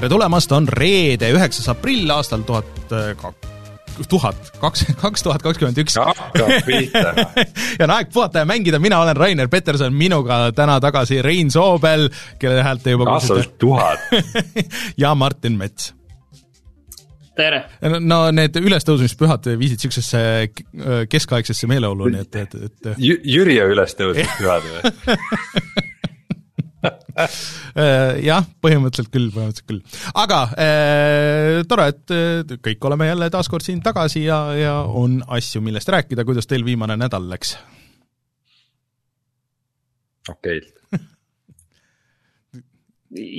tere tulemast, on reede, üheksas aprill aastal tuhat äh, tuhat, kaks, kaks tuhat kakskümmend üks. ja on aeg puhata ja mängida, mina olen Rainer Peterson, minuga täna tagasi Rein Soobel, kelle häält te juba kuulsite. tuhat. ja Martin Mets tere! no need ülestõusmispühad viisid niisugusesse keskaegsesse meeleolu, nii et, et, et Jüri ja ülestõusmispühad või Äh, jah, põhimõtteliselt küll, põhimõtteliselt küll. aga äh, tore, et äh, kõik oleme jälle taas kord siin tagasi ja, ja on asju, millest rääkida, kuidas teil viimane nädal läks? okeilt okay..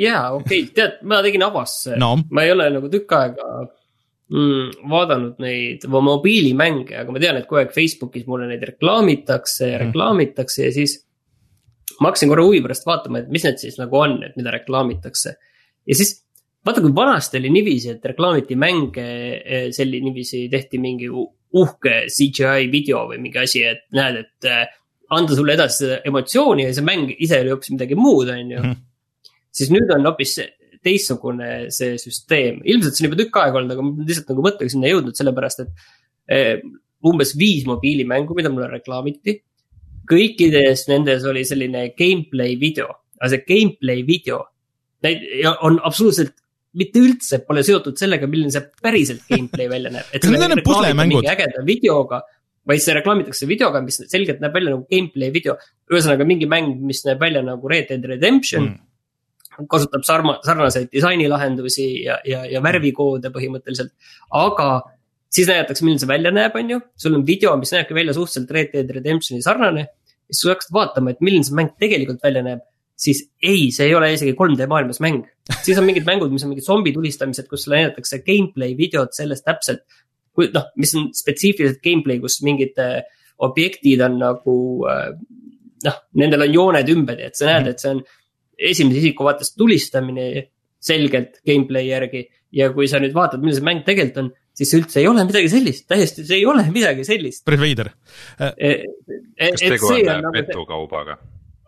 jaa, okeilt, tead, ma tegin avasse no., ma ei ole nagu tükk aega mm, vaadanud neid mobiilimänge, aga ma tean, et kogu aeg Facebookis mulle neid reklaamitakse ja mhm. reklaamitakse ja siis ma hakkasin korra huvi pärast vaatama, et mis need siis nagu on, et mida reklaamitakse. ja siis vaata, kui vanasti oli niiviisi, et reklaamiti mänge, eh, selline niiviisi tehti mingi uhke CGI video või mingi asi, et näed, et eh, anda sulle edasi seda emotsiooni ja see mäng ise oli hoopis midagi muud, on ju. Mhm. siis nüüd on hoopis teistsugune see süsteem, ilmselt see on juba tükk aega olnud, aga ma lihtsalt nagu mõttega sinna jõudnud, sellepärast et eh, umbes viis mobiilimängu, mida mulle reklaamiti kõikides nendes oli selline gameplay video, aga see gameplay video on absoluutselt mitte üldse pole seotud sellega, milline see päriselt gameplay välja näeb. kas need on need puslemängud? ägeda videoga, vaid see reklaamitakse videoga, mis selgelt näeb välja nagu gameplay video. ühesõnaga mingi mäng, mis näeb välja nagu Red Dead Redemption mm kasutab sarma, sarnaseid disainilahendusi ja, ja, ja värvikoode põhimõtteliselt. aga siis näidatakse, milline see välja näeb, on ju, sul on video, mis näebki välja suhteliselt Red Dead Redemptioni sarnane. siis sa hakkad vaatama, et milline see mäng tegelikult välja näeb, siis ei, see ei ole isegi 3D maailmas mäng. siis on mingid mängud, mis on mingid zombi tulistamised, kus sulle näidatakse gameplay videot sellest täpselt. kui noh, mis on spetsiifiliselt gameplay, kus mingid äh, objektid on nagu äh, noh, nendel on jooned ümber ja et sa näed, et see on esimese isiku vaates tulistamine selgelt gameplay järgi. ja kui sa nüüd vaatad, milline see mäng tegelikult on siis üldse ei ole midagi sellist, täiesti, see ei ole midagi sellist. päris veider. E, e, e, kas tegu on nagu petukaubaga?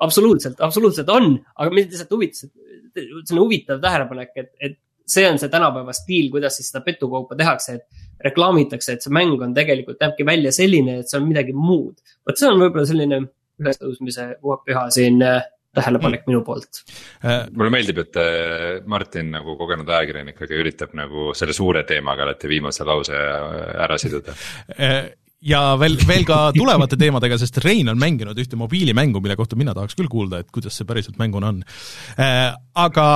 absoluutselt, absoluutselt on, aga mind lihtsalt huvitas, et see on huvitav tähelepanek, et, et see on see tänapäeva stiil, kuidas siis seda petukaupa tehakse, et reklaamitakse, et see mäng on tegelikult, näebki välja selline, et see on midagi muud. vot see on võib-olla selline ülestõusmise püha siin äh, tähelepanek mm. minu poolt. Äh, mulle meeldib, et äh, Martin nagu kogenud ajakirjanikega üritab nagu selle suure teemaga alati viimase lause ära siduda äh, ja veel, veel ka tulevate teemadega, sest Rein on mänginud ühte mobiilimängu, mille kohta mina tahaks küll kuulda, et kuidas see päriselt mänguna on. Aga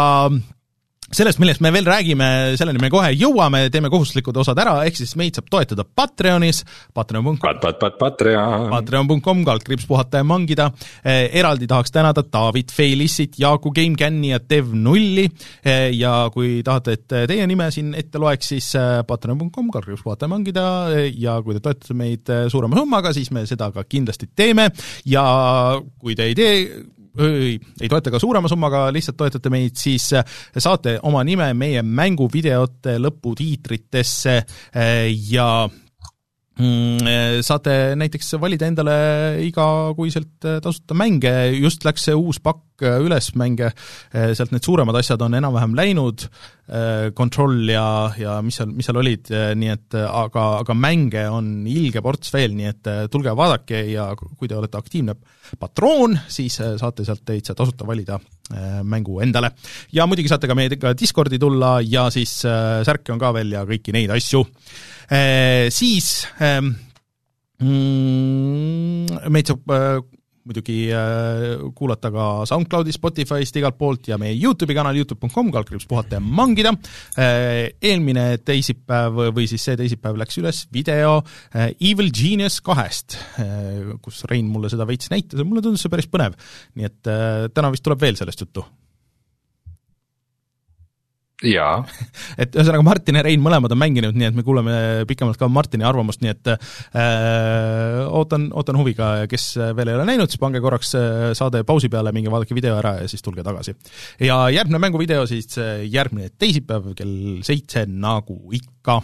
sellest, millest me veel räägime, selleni me kohe jõuame, teeme kohustuslikud osad ära, ehk siis meid saab toetada Patreonis, patreon.com pat, pat, pat, patreon. patreon.com, kaldkriips puhata ja mangida. Eh,, eraldi tahaks tänada David Felissit, Jaaku GameCami ja Dev0-i eh, ja kui tahate, et teie nime siin ette loeks, siis eh, patreon.com, kaldkriips puhata ja mangida. Eh, ja kui te toetate meid eh, suurema summaga, siis me seda ka kindlasti teeme. Ja kui te ei tee ei, ei toeta ka suurema summaga, lihtsalt toetate meid, siis eh, saate oma nime meie mänguvideote lõputiitritesse eh, ja mm, eh, saate näiteks valida endale igakuiselt tasuta mänge, just läks see uus pakk hulk äh, ülesmänge, äh, sealt need suuremad asjad on enam-vähem läinud, äh, Control ja, ja mis seal, mis seal olid, nii et aga, aga mänge on ilge ports veel, nii et tulge vaadake ja kui te olete aktiivne patroon, siis saate sealt täitsa tasuta valida mängu endale. ja muidugi saate ka meiega Discordi tulla ja siis äh, särke on ka veel ja kõiki neid asju e,. Siis ähm, mm, meid saab muidugi äh, kuulata ka SoundCloudi, Spotify'st, igalt poolt ja meie Youtube'i kanal, Youtube.com, kaldkriips puhata ja mangida, äh, eelmine teisipäev või siis see teisipäev läks üles video äh, Evil Genius kahest, kus Rein mulle seda veits näitas ja mulle tundus see päris põnev. nii et täna vist tuleb veel sellest juttu jaa. et ühesõnaga, Martin ja Rein mõlemad on mänginud, nii et me kuulame pikemalt ka Martini arvamust, nii et äh, ootan, ootan huviga kes veel ei ole näinud, siis pange korraks äh, saade pausi peale, minge vaadake video ära ja siis tulge tagasi. ja järgmine mänguvideo siis äh, järgmine teisipäev kell seitse, nagu ikka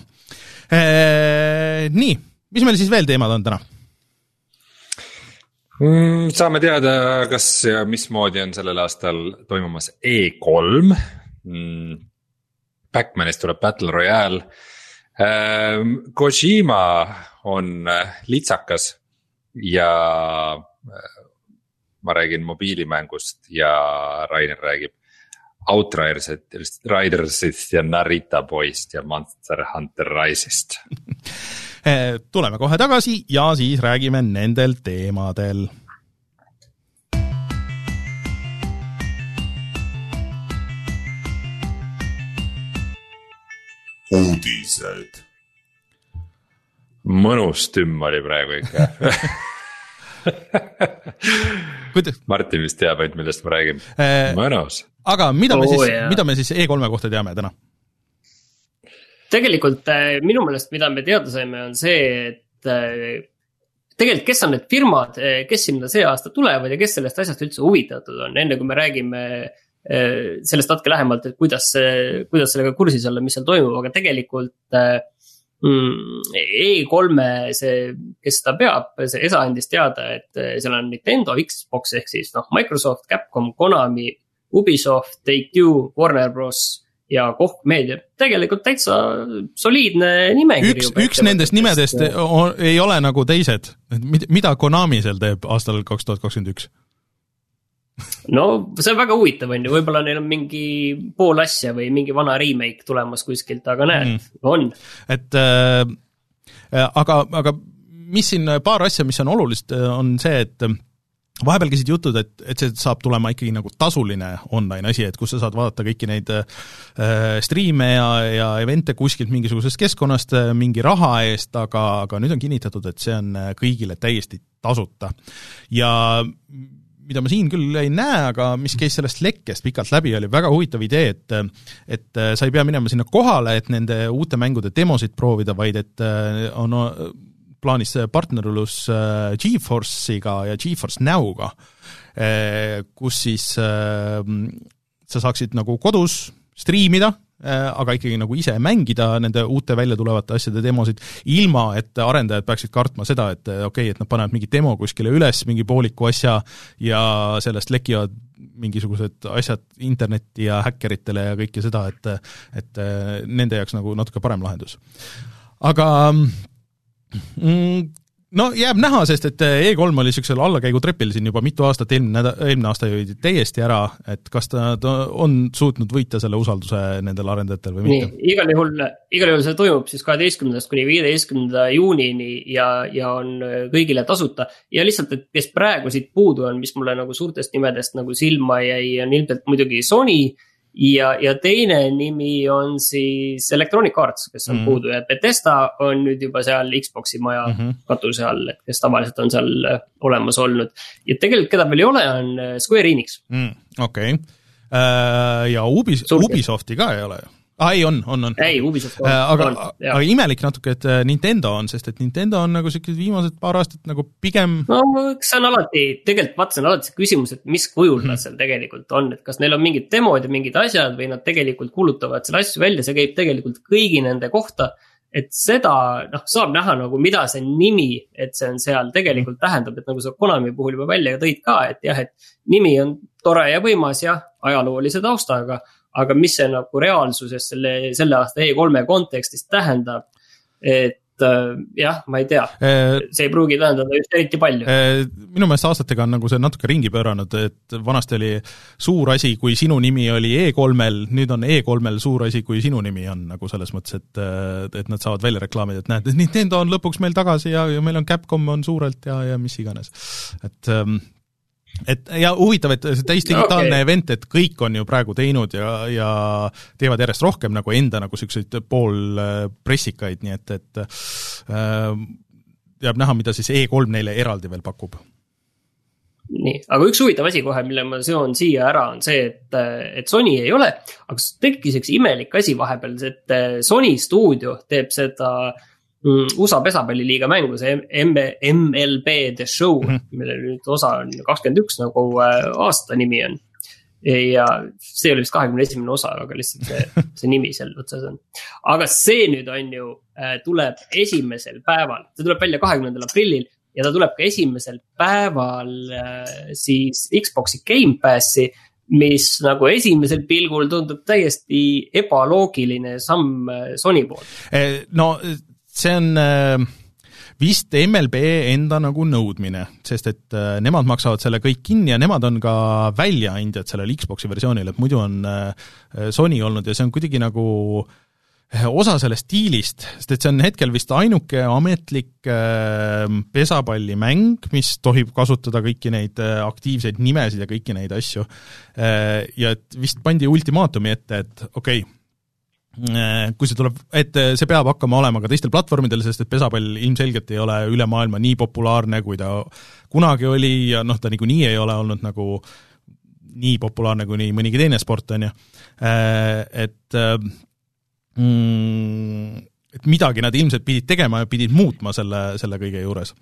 äh,. Nii, mis meil siis veel teemad on täna? Mm, saame teada, kas ja mismoodi on sellel aastal toimumas E3 mm Backmanist tuleb Battle Royale. Ähm, Kojima on äh, litsakas ja äh, ma räägin mobiilimängust ja Rainer räägib Outridersist, Ridersist ja Narita Boyst ja Monster Hunter Rise'ist äh, tuleme kohe tagasi ja siis räägime nendel teemadel uudised. mõnus tümm oli praegu ikka? Martin vist teab ainult, millest ma räägin äh,, mõnus. aga mida me oh, siis, mida me siis E3-e kohta teame täna? tegelikult äh, minu meelest, mida me teada saime, on see, et äh, tegelikult, kes on need firmad, kes sinna see aasta tulevad ja kes sellest asjast üldse huvitatud on, enne kui me räägime sellest natuke lähemalt, et kuidas, kuidas sellega kursis olla, mis seal toimub, aga tegelikult äh, mm, E3-e see, kes seda peab, see ESA andis teada, et äh, seal on Nintendo, Xbox ehk siis noh, Microsoft, Capcom, Konami, Ubisoft, Take-Two, Warner Bros ja Koch Media, tegelikult täitsa soliidne nimekiri. üks, üks nendest nimedest on, ei ole nagu teised, mida Konami seal teeb aastal kaks tuhat kakskümmend üks? No see on väga huvitav, on ju, võib-olla neil on mingi pool asja või mingi vana remake tulemas kuskilt, aga näed mm., on. et äh, aga, aga mis siin paar asja, mis on olulist, on see, et vahepeal käisid jutud, et, et see saab tulema ikkagi nagu tasuline online asi, et kus sa saad vaadata kõiki neid äh, striime ja, ja event'e kuskilt mingisugusest keskkonnast äh, mingi raha eest, aga, aga nüüd on kinnitatud, et see on kõigile täiesti tasuta. ja mida ma siin küll ei näe, aga mis käis sellest lekkest pikalt läbi, oli väga huvitav idee, et et äh, sa ei pea minema sinna kohale, et nende uute mängude demosid proovida, vaid et äh, on plaanis partnerlus äh, GeForce'iga ja GeForce Now'ga, kus siis sa saaksid nagu kodus striimida Äh, aga ikkagi nagu ise mängida nende uute välja tulevate asjade demosid, ilma et arendajad peaksid kartma seda, et äh, okei okay,, et nad panevad mingi demo kuskile üles, mingi pooliku asja, ja sellest lekivad mingisugused asjad internetti ja häkkeritele ja kõike seda, et et äh, nende jaoks nagu natuke parem lahendus. aga mm, no jääb näha, sest et eh, E3 oli niisugusel allakäigutrepil siin juba mitu aastat, eelmine nädal, eelmine aasta jõidi täiesti ära, et kas ta, ta on suutnud võita selle usalduse nendel arendajatel või mitte? igal juhul, igal juhul see toimub siis kaheteistkümnendast kuni viieteistkümnenda juunini ja, ja on eh, kõigile tasuta. ja lihtsalt, et kes praegu siit puudu on, mis mulle nagu suurtest nimedest nagu silma jäi, on ilmselt muidugi Sony ja, ja teine nimi on siis Electronic Arts, kes on mm. puudu ja Betesta on nüüd juba seal Xbox'i maja mm -hmm. katuse all, et kes tavaliselt on seal äh, olemas olnud. ja tegelikult, keda veel ei ole, on äh, Square Enix mm,. okei uh,, ja Ubis-, Ubisofti ka ei ole ju aa ah, ei, on, on, on. ei, Ubisoft on äh,. aga, aga imelik natuke, et äh, Nintendo on, sest et Nintendo on nagu siukesed viimased paar aastat nagu pigem. no eks see on alati, tegelikult vaata, see on alati see küsimus, et mis kujul nad mhm. seal tegelikult on, et kas neil on mingid demod ja mingid asjad või nad tegelikult kuulutavad selle asju välja, see käib tegelikult kõigi nende kohta et seda noh, saab näha nagu, mida see nimi, et see on seal tegelikult tähendab, et nagu sa Konami puhul juba välja tõid ka, et jah, et nimi on tore ja võimas ja ajaloolise taustaga aga mis see nagu reaalsuses selle, selle aasta E3-e kontekstis tähendab, et äh, jah, ma ei tea, äh, see ei pruugi tähendada just eriti palju. Äh, minu meelest aastatega on nagu see natuke ringi pööranud, et vanasti oli suur asi, kui sinu nimi oli E3-l, nüüd on E3-l suur asi, kui sinu nimi on nagu selles mõttes, et et nad saavad välja reklaamida, et näed, Nintendo on lõpuks meil tagasi ja, ja meil on Capcom on suurelt ja, ja mis iganes. et ähm, et ja huvitav, et see täisdigitaalne okay. event, et kõik on ju praegu teinud ja, ja teevad järjest rohkem nagu enda nagu niisuguseid poolpressikaid, nii et, et äh, jääb näha, mida siis E3 neile eraldi veel pakub nii, aga üks huvitav asi kohe, mille ma seon siia ära, on see, et, et Sony ei ole, aga tekkis üks imelik asi vahepeal, et Sony stuudio teeb seda mm, USA pesapalliliiga mängu, see MLB The Show mm, -hmm. mille nüüd osa on kakskümmend üks nagu äh, aasta nimi on. ja see oli vist kahekümne esimene osa, aga lihtsalt see, see nimi seal otsas on. aga see nüüd on ju, äh, tuleb esimesel päeval, see tuleb välja kahekümnendal aprillil ja ta tuleb ka esimesel päeval äh, siis Xbox'i Gamepassi mis nagu esimesel pilgul tundub täiesti ebaloogiline samm Sony poolt. Eh, no see on äh, vist MLB enda nagu nõudmine, sest et nemad maksavad selle kõik kinni ja nemad on ka väljaandjad sellele Xbox'i versioonile, et muidu on Sony olnud ja see on kuidagi nagu äh, osa sellest diilist, sest et see on hetkel vist ainuke ametlik äh, pesapallimäng, mis tohib kasutada kõiki neid äh, aktiivseid nimesid ja kõiki neid asju äh,. Ja et vist pandi ultimaatumi ette, et okei okay,, äh, kui see tuleb, et äh, see peab hakkama olema ka teistel platvormidel, sest et pesapall ilmselgelt ei ole üle maailma nii populaarne, kui ta kunagi oli ja noh, ta niikuinii ei ole olnud nagu nii populaarne kui nii mõnigi teine sport, on ju. Äh, et mm, et midagi nad ilmselt pidid tegema ja pidid muutma selle, selle kõige juures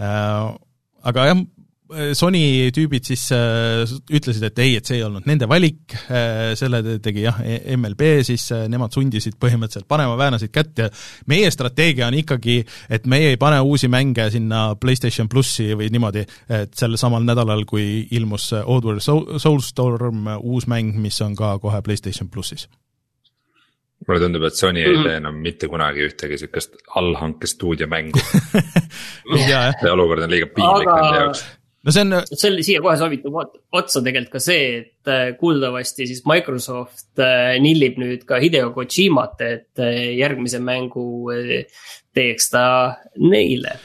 äh,. Aga jah, Sony tüübid siis äh, ütlesid, et ei, et see ei olnud nende valik. Äh,, selle tegi jah, MLB, siis äh, nemad sundisid põhimõtteliselt panema, väänasid kätt ja meie strateegia on ikkagi, et meie ei pane uusi mänge sinna PlayStation plussi või niimoodi, et sel samal nädalal, kui ilmus Oddworld Soulstorm, uus mäng, mis on ka kohe PlayStation plussis. Mulle tundub, et Sony ei mhm. tee enam mitte kunagi ühtegi sihukest allhanke stuudiomängu see olukord on liiga piinlik Aga... nende jaoks no see on. selle siia kohe sobitub otsa tegelikult ka see, et äh, kuuldavasti siis Microsoft äh, nillib nüüd ka Hideo Kojimat, et äh, järgmise mängu teeks ta neile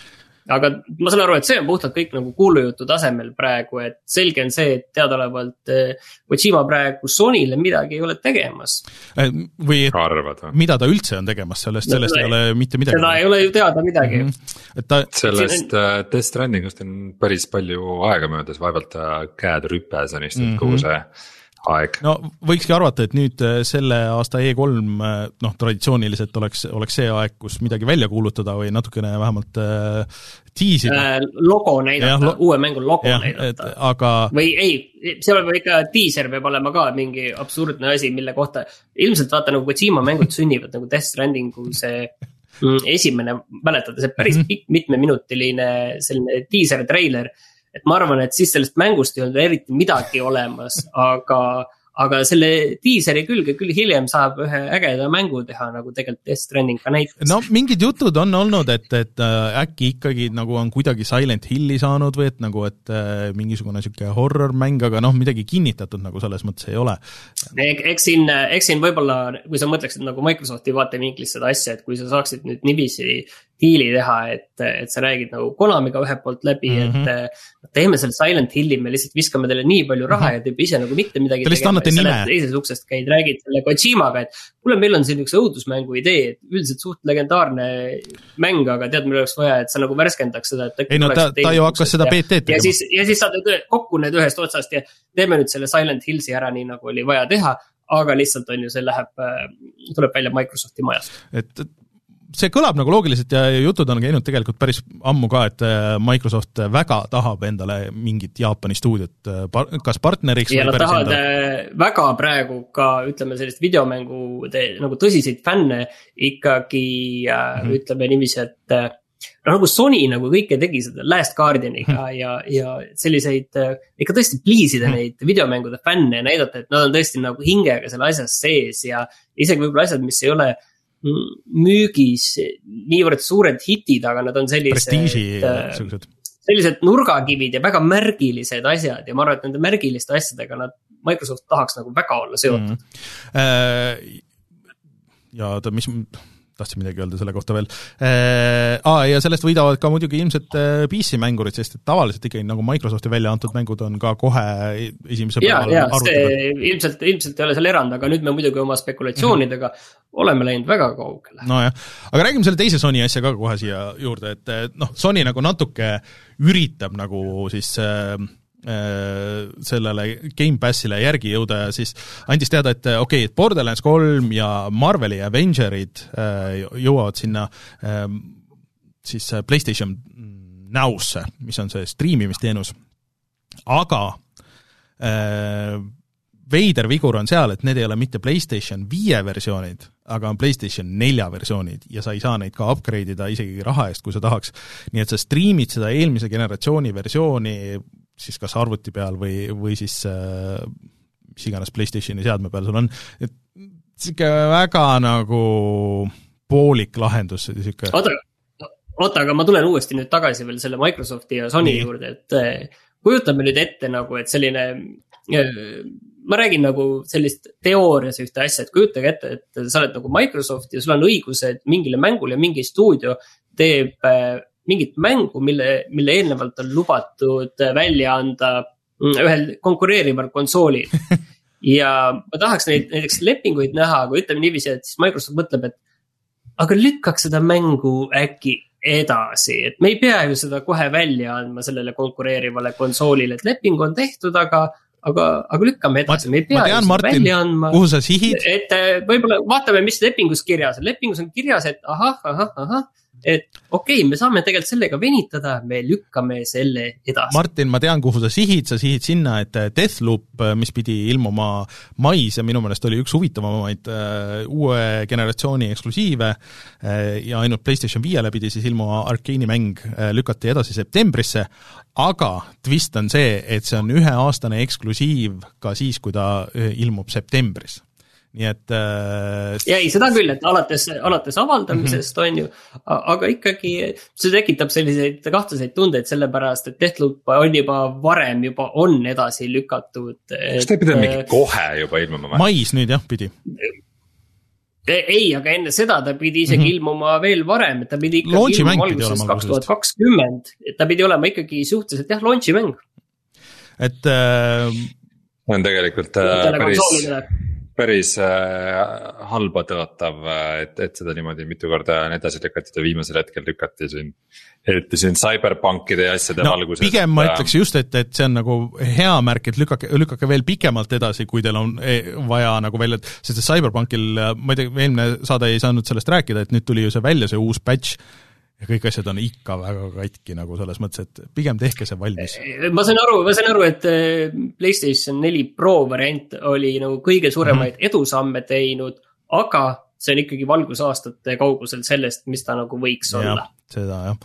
aga ma saan aru, et see on puhtalt kõik nagu kuulujutu tasemel praegu, et selge on see, et teadaolevalt eh, Kojima praegu Sonyle midagi ei ole tegemas. Eh, või et mida ta üldse on tegemas, sellest, sellest no, ei ole mitte midagi. seda ei ole ju teada midagi mm. -hmm. et ta. sellest on... uh, Death Strandingust on päris palju aega möödas, vaevalt ta käed rüpes on istunud mm -hmm. kogu see aeg. no võikski arvata, et nüüd äh, selle aasta E3 äh, noh, traditsiooniliselt oleks, oleks see aeg, kus midagi välja kuulutada või natukene vähemalt äh, tiisida äh,. logo näidata, lo uue mängu logo ja, näidata. aga. või ei, seal peab ikka diiser peab olema ka mingi absurdne asi, mille kohta ilmselt vaata nagu Kojima mängud sünnivad nagu Death Strandingu see mm, esimene, mäletate, see päris mhm. pikk mitmeminutiline selline diiser treiler et ma arvan, et siis sellest mängust ei olnud eriti midagi olemas, aga aga selle diiseri külge küll hiljem saab ühe ägeda mängu teha, nagu tegelikult Death Stranding ka näitas. no mingid jutud on olnud, et, et äh, äkki ikkagi nagu on kuidagi Silent Hilli saanud või et nagu, et äh, mingisugune niisugune horror-mäng, aga noh, midagi kinnitatud nagu selles mõttes ei ole. eks siin, eks siin võib-olla, kui sa mõtleksid nagu Microsofti vaatevinklist seda asja, et kui sa saaksid nüüd niiviisi diili teha, et, et sa räägid nagu Konamiga ühelt poolt läbi mm, -hmm. et teeme selle Silent Hilli, me lihtsalt viskame teile nii palju raha mm -hmm. ja te ei pea ise nagu mitte midagi Te lihtsalt annate nime. teisest uksest käid, räägid selle Kojimaga, et kuule, meil on siin üks õudusmängu idee, et üldiselt suht legendaarne mäng, aga tead, meil oleks vaja, et sa nagu värskendaks seda, et. ei no ta, ta ju hakkas seda BT-d tegema. ja siis, ja siis saad kokku need ühest otsast ja teeme nüüd selle Silent Hillsi ära, nii nagu oli vaja teha aga lihtsalt on ju, see läheb, äh, tuleb välja Microsofti majast. et see kõlab nagu loogiliselt ja jutud on käinud tegelikult päris ammu ka, et äh, Microsoft väga tahab endale mingit Jaapani stuudiot äh, par-, kas partneriks ja nad tahavad endale. Äh, väga praegu ka ütleme sellist videomängu nagu tõsiseid fänne ikkagi mm -hmm. ütleme niiviisi, et noh, nagu Sony nagu kõike tegi seda Last Guardianiga mm ja, ja selliseid ikka tõesti please ida -hmm. neid videomängude fänne ja näidata, et nad on tõesti nagu hingega seal asjas sees ja isegi võib-olla asjad, mis ei ole müügis niivõrd suured hitid, aga nad on sellised. prestiiži sellised nurgakivid ja väga märgilised asjad ja ma arvan, et nende märgiliste asjadega nad, Microsoft tahaks nagu väga olla seotud mm. -hmm. ja oota, mis tahtsin midagi öelda selle kohta veel äh,. Aa, ja sellest võidavad ka muidugi ilmselt äh, PC-mängurid, sest et tavaliselt ikkagi nagu Microsofti välja antud mängud on ka kohe esimesel päeval ja, ja see ilmselt, ilmselt ei ole seal erand, aga nüüd me muidugi oma spekulatsioonidega mm -hmm. oleme läinud väga kaugele. nojah, aga räägime selle teise Sony asja ka kohe siia juurde, et noh, Sony nagu natuke üritab nagu siis äh, sellele Gamepassile järgi jõuda ja siis andis teada, et okei okay,, et Borderlands kolm ja Marveli Avengerid jõuavad sinna siis PlayStation Now'sse, mis on see striimimisteenus, aga veider vigur on seal, et need ei ole mitte PlayStation viie versioonid, aga on PlayStation nelja versioonid ja sa ei saa neid ka upgrade ida isegi raha eest, kui sa tahaks. nii et sa striimid seda eelmise generatsiooni versiooni siis kas arvuti peal või, või siis äh, mis iganes PlayStationi seadme peal sul on, et niisugune väga nagu poolik lahendus, niisugune oota, oota, aga ma tulen uuesti nüüd tagasi veel selle Microsofti ja Sony Nii. juurde, et äh, kujutame nüüd ette nagu, et selline äh, ma räägin nagu sellist teoorias ühte asja, et kujutage ette, et sa oled nagu Microsoft ja sul on õigused mingile mängule ja mingi stuudio teeb äh, mingit mängu, mille, mille eelnevalt on lubatud välja anda mm, ühel konkureerival konsoolil. Ja ma tahaks neid näiteks lepinguid näha, aga ütleme niiviisi, et siis Microsoft mõtleb, et aga lükkaks seda mängu äkki edasi, et me ei pea ju seda kohe välja andma sellele konkureerivale konsoolile, et leping on tehtud, aga aga, aga lükkame edasi, me ei pea ju seda välja andma. kuhu sa sihid? et võib-olla vaatame, mis lepingus kirjas on, lepingus on kirjas, et ahah, ahah, ahah et okei okay,, me saame tegelikult sellega venitada, me lükkame selle edasi. Martin, ma tean, kuhu sa sihid, sa sihid sinna, et Deathloop, mis pidi ilmuma mais ja minu meelest oli üks huvitavamaid uh, uue generatsiooni eksklusiive ja ainult PlayStation viiele pidi siis ilmuma Arkeeni mäng lükati edasi septembrisse, aga twist on see, et see on üheaastane eksklusiiv ka siis, kui ta ilmub septembris nii et äh,. ja ei, seda küll, et alates, alates avaldamisest mm -hmm. on ju, aga ikkagi see tekitab selliseid kahtlaseid tundeid, sellepärast et Deathloop on juba varem juba on edasi lükatud. kas ta ei pidanud mingi kohe juba ilmuma või? mais nüüd jah, pidi ei, aga enne seda ta pidi isegi mm -hmm. ilmuma veel varem, et ta pidi ikkagi ilmuma alguses kaks tuhat kakskümmend, et ta pidi olema ikkagi suhteliselt jah, launch'i mäng. et äh.... on tegelikult äh, päris päris äh, halba tõotav, äh, et, et seda niimoodi mitu korda on edasi lükatud ja viimasel hetkel lükati siin. eriti siin CyberPunkide ja asjade no, valguses. pigem ma ütleks just, et, et see on nagu hea märk, et lükake, lükake veel pikemalt edasi, kui teil on e, vaja nagu välja, sest et CyberPunkil, ma ei tea, eelmine saade ei saanud sellest rääkida, et nüüd tuli ju see välja, see uus patch ja kõik asjad on ikka väga katki nagu selles mõttes, et pigem tehke see valmis. ma sain aru, ma sain aru, et äh, Playstation neli Pro variant oli nagu kõige suuremaid mm -hmm. edusamme teinud, aga see on ikkagi valgusaastate kaugusel sellest, mis ta nagu võiks ja, olla. seda jah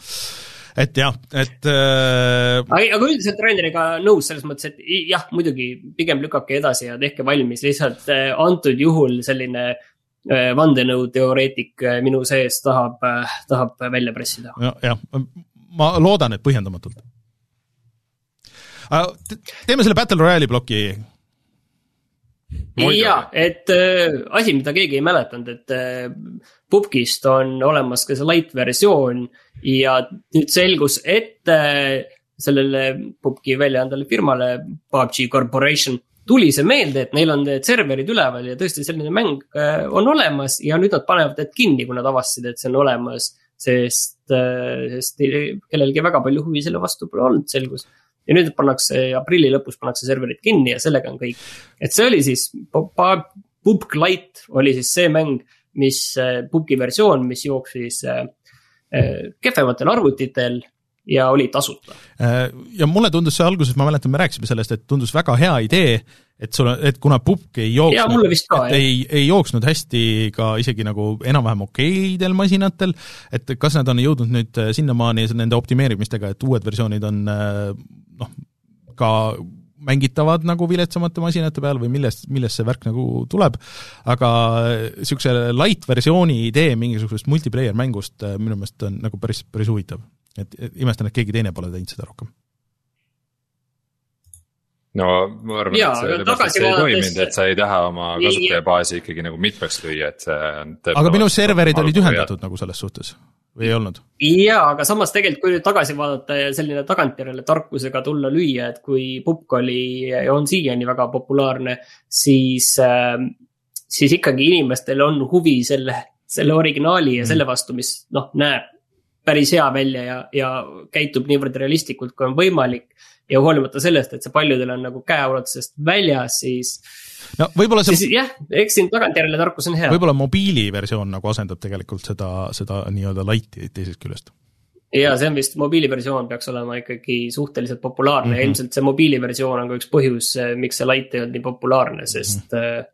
et jah, et äh.... aga, üldiselt Raineriga nõus selles mõttes, et jah, muidugi pigem lükake edasi ja tehke valmis, lihtsalt äh, antud juhul selline Äh, vandenõuteoreetik äh, minu sees tahab, äh, tahab välja pressida ja,. jah, ma loodan, et põhjendamatult. teeme selle Battle Royale'i ploki. ja, et äh, asi, mida keegi ei mäletanud, et äh, Pupkist on olemas ka see light versioon ja nüüd selgus, et äh, sellele Pupki väljaandele firmale, PUBG Corporation tuli see meelde, et neil on need serverid üleval ja tõesti selline mäng äh, on olemas ja nüüd nad panevad need kinni, kui nad avastasid, et see on olemas. sest, äh, sest kellelgi väga palju huvi selle vastu pole olnud, selgus. ja nüüd pannakse aprilli lõpus pannakse serverid kinni ja sellega on kõik. et see oli siis, Pupk Lite oli siis see mäng, mis, äh, Pupki versioon, mis jooksis kehvematel arvutitel ja oli tasuta. Äh, ja mulle tundus see alguses, ma mäletan, me rääkisime sellest, et tundus väga hea idee, et sul, et kuna pubg ei jooksnud, et ei, ei jooksnud hästi ka isegi nagu enam-vähem okeidel masinatel, et kas nad on jõudnud nüüd äh, sinnamaani nende optimeerimistega, et uued versioonid on äh, noh, ka mängitavad nagu viletsamate masinate peal või millest, millest see värk nagu tuleb, aga niisuguse light versiooni idee mingisugusest multiplayer mängust minu meelest on nagu päris, päris huvitav et imestan, et keegi teine pole teinud seda rohkem. no ma arvan, et sellepärast, et see ei toiminud, et sa ei taha oma kasutajabaasi ikkagi nagu mitmeks lüüa, et see on aga minu serverid olid ühendatud nagu selles suhtes või ei olnud? jaa, aga samas tegelikult, kui nüüd tagasi vaadata ja selline tagantjärele tarkusega tulla lüüa, et kui pupk oli, on siiani väga populaarne, siis äh,, siis ikkagi inimestel on huvi selle, selle originaali ja mm. selle vastu, mis noh, näeb päris hea välja ja, ja käitub niivõrd realistlikult, kui on võimalik. ja hoolimata sellest, et see paljudel on nagu käeulatusest väljas, siis no võib-olla see. jah, eks siin tagantjärele tarkus on hea. võib-olla mobiiliversioon nagu asendab tegelikult seda, seda nii-öelda light'i teisest küljest. ja see on vist, mobiiliversioon peaks olema ikkagi suhteliselt populaarne mm -hmm. ja ilmselt see mobiiliversioon on ka üks põhjus, miks see light ei olnud nii populaarne, sest mm. -hmm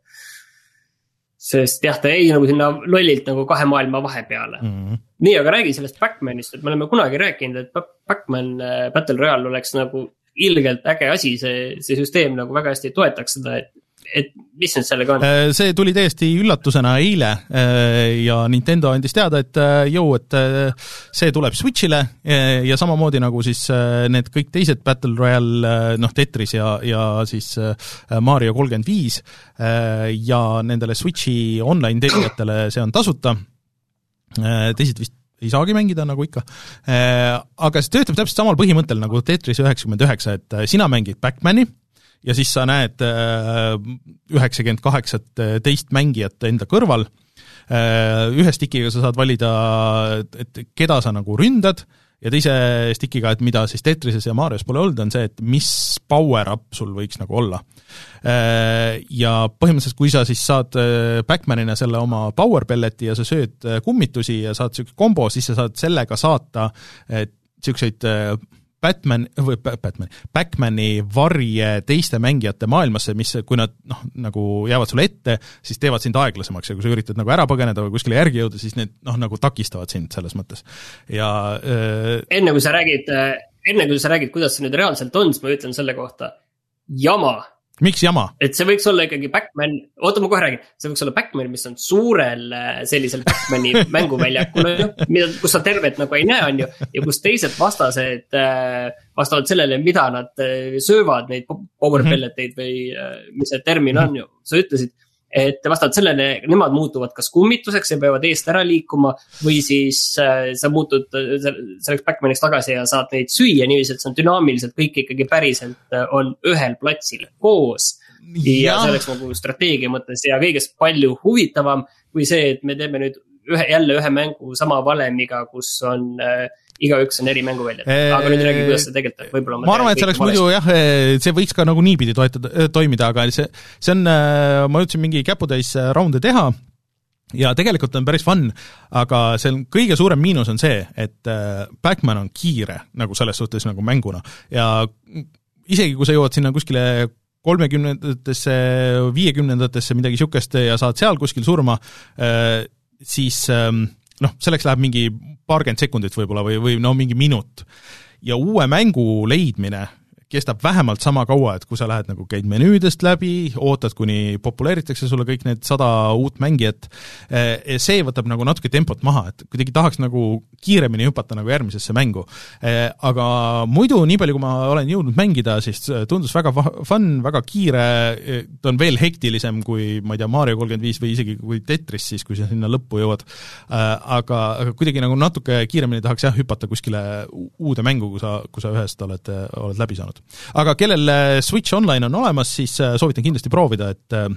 sest jah, ta jäi nagu sinna lollilt nagu kahe maailma vahepeale mm. -hmm. nii, aga räägi sellest Backmanist, et me oleme kunagi rääkinud, et Backman äh, Battle Royale oleks nagu ilgelt äge asi, see, see süsteem nagu väga hästi toetaks seda, et et mis nüüd sellega on? Äh, see tuli täiesti üllatusena eile äh, ja Nintendo andis teada, et äh, jõu, et see tuleb Switch'ile ja samamoodi nagu siis need kõik teised Battle Royale, noh, Tetris ja, ja siis Mario kolmkümmend viis ja nendele Switch'i online tellijatele see on tasuta, teised vist ei saagi mängida, nagu ikka. Aga see töötab täpselt samal põhimõttel nagu Tetris üheksakümmend üheksa, et sina mängid Backmani ja siis sa näed äh, üheksakümmend kaheksat äh, teist mängijat enda kõrval, äh, ühe stikiga sa saad valida, et keda sa nagu ründad, ja teise stikiga, et mida siis Tetrises ja Marios pole olnud, on see, et mis power-up sul võiks nagu olla. Ja põhimõtteliselt, kui sa siis saad Backmanina selle oma power pellet'i ja sa sööd kummitusi ja saad niisuguse kombo, siis sa saad sellega saata niisuguseid Batman, või Batman, Backmani varje teiste mängijate maailmasse, mis, kui nad noh, nagu jäävad sulle ette, siis teevad sind aeglasemaks ja kui sa üritad nagu ära põgeneda või kuskile järgi jõuda, siis need noh, nagu takistavad sind selles mõttes. Ja äh, enne kui sa räägid, enne kui sa räägid, kuidas see nüüd reaalselt on, siis ma ütlen selle kohta, jama miks jama? et see võiks olla ikkagi Backman, oota, ma kohe räägin, see võiks olla Backman, mis on suurel äh, sellisel Backmani mänguväljakul, mida, kus sa tervet nagu ei näe, on ju. ja kus teised vastased äh, vastavalt sellele, mida nad äh, söövad, neid power mhm. pelleteid või mis see termin on ju, sa ütlesid et vastavalt sellele nemad muutuvad kas kummituseks ja peavad eest ära liikuma või siis äh, sa muutud äh, selleks backman'iks tagasi ja saad neid süüa niiviisi, et see on dünaamiliselt kõik ikkagi päriselt äh, on ühel platsil koos. ja see oleks nagu strateegia mõttes ja kõigest palju huvitavam kui see, et me teeme nüüd ühe, jälle ühe mängu sama valemiga, kus on äh, igaüks on eri mänguväljad, aga nüüd räägi, kuidas see tegelikult võib-olla ma arvan, et see oleks muidu jah, see võiks ka nagu niipidi toetada, toimida, aga see, see on, ma jõudsin mingi käputäis raunde teha ja tegelikult on päris fun, aga see on, kõige suurem miinus on see, et Backman on kiire nagu selles suhtes nagu mänguna ja isegi, kui sa jõuad sinna kuskile kolmekümnendatesse, viiekümnendatesse, midagi niisugust ja saad seal kuskil surma, siis noh, selleks läheb mingi paarkümmend sekundit võib-olla või, või no mingi minut. ja uue mängu leidmine kestab vähemalt sama kaua, et kui sa lähed nagu, käid menüüdest läbi, ootad, kuni populeeritakse sulle kõik need sada uut mängijat, eh, see võtab nagu natuke tempot maha, et kuidagi tahaks nagu kiiremini hüpata nagu järgmisesse mängu. Eh, aga muidu, nii palju, kui ma olen jõudnud mängida, siis tundus väga fun, väga kiire, eh, ta on veel hektilisem kui ma ei tea, Mario kolmkümmend viis või isegi kui Tetris siis, kui sa sinna lõppu jõuad. Aga, aga kuidagi nagu natuke kiiremini tahaks jah, hüpata kuskile uude mängu, kui sa, kui sa ühest oled, oled läbi saanud aga kellel äh, Switch Online on olemas, siis äh, soovitan kindlasti proovida, et äh,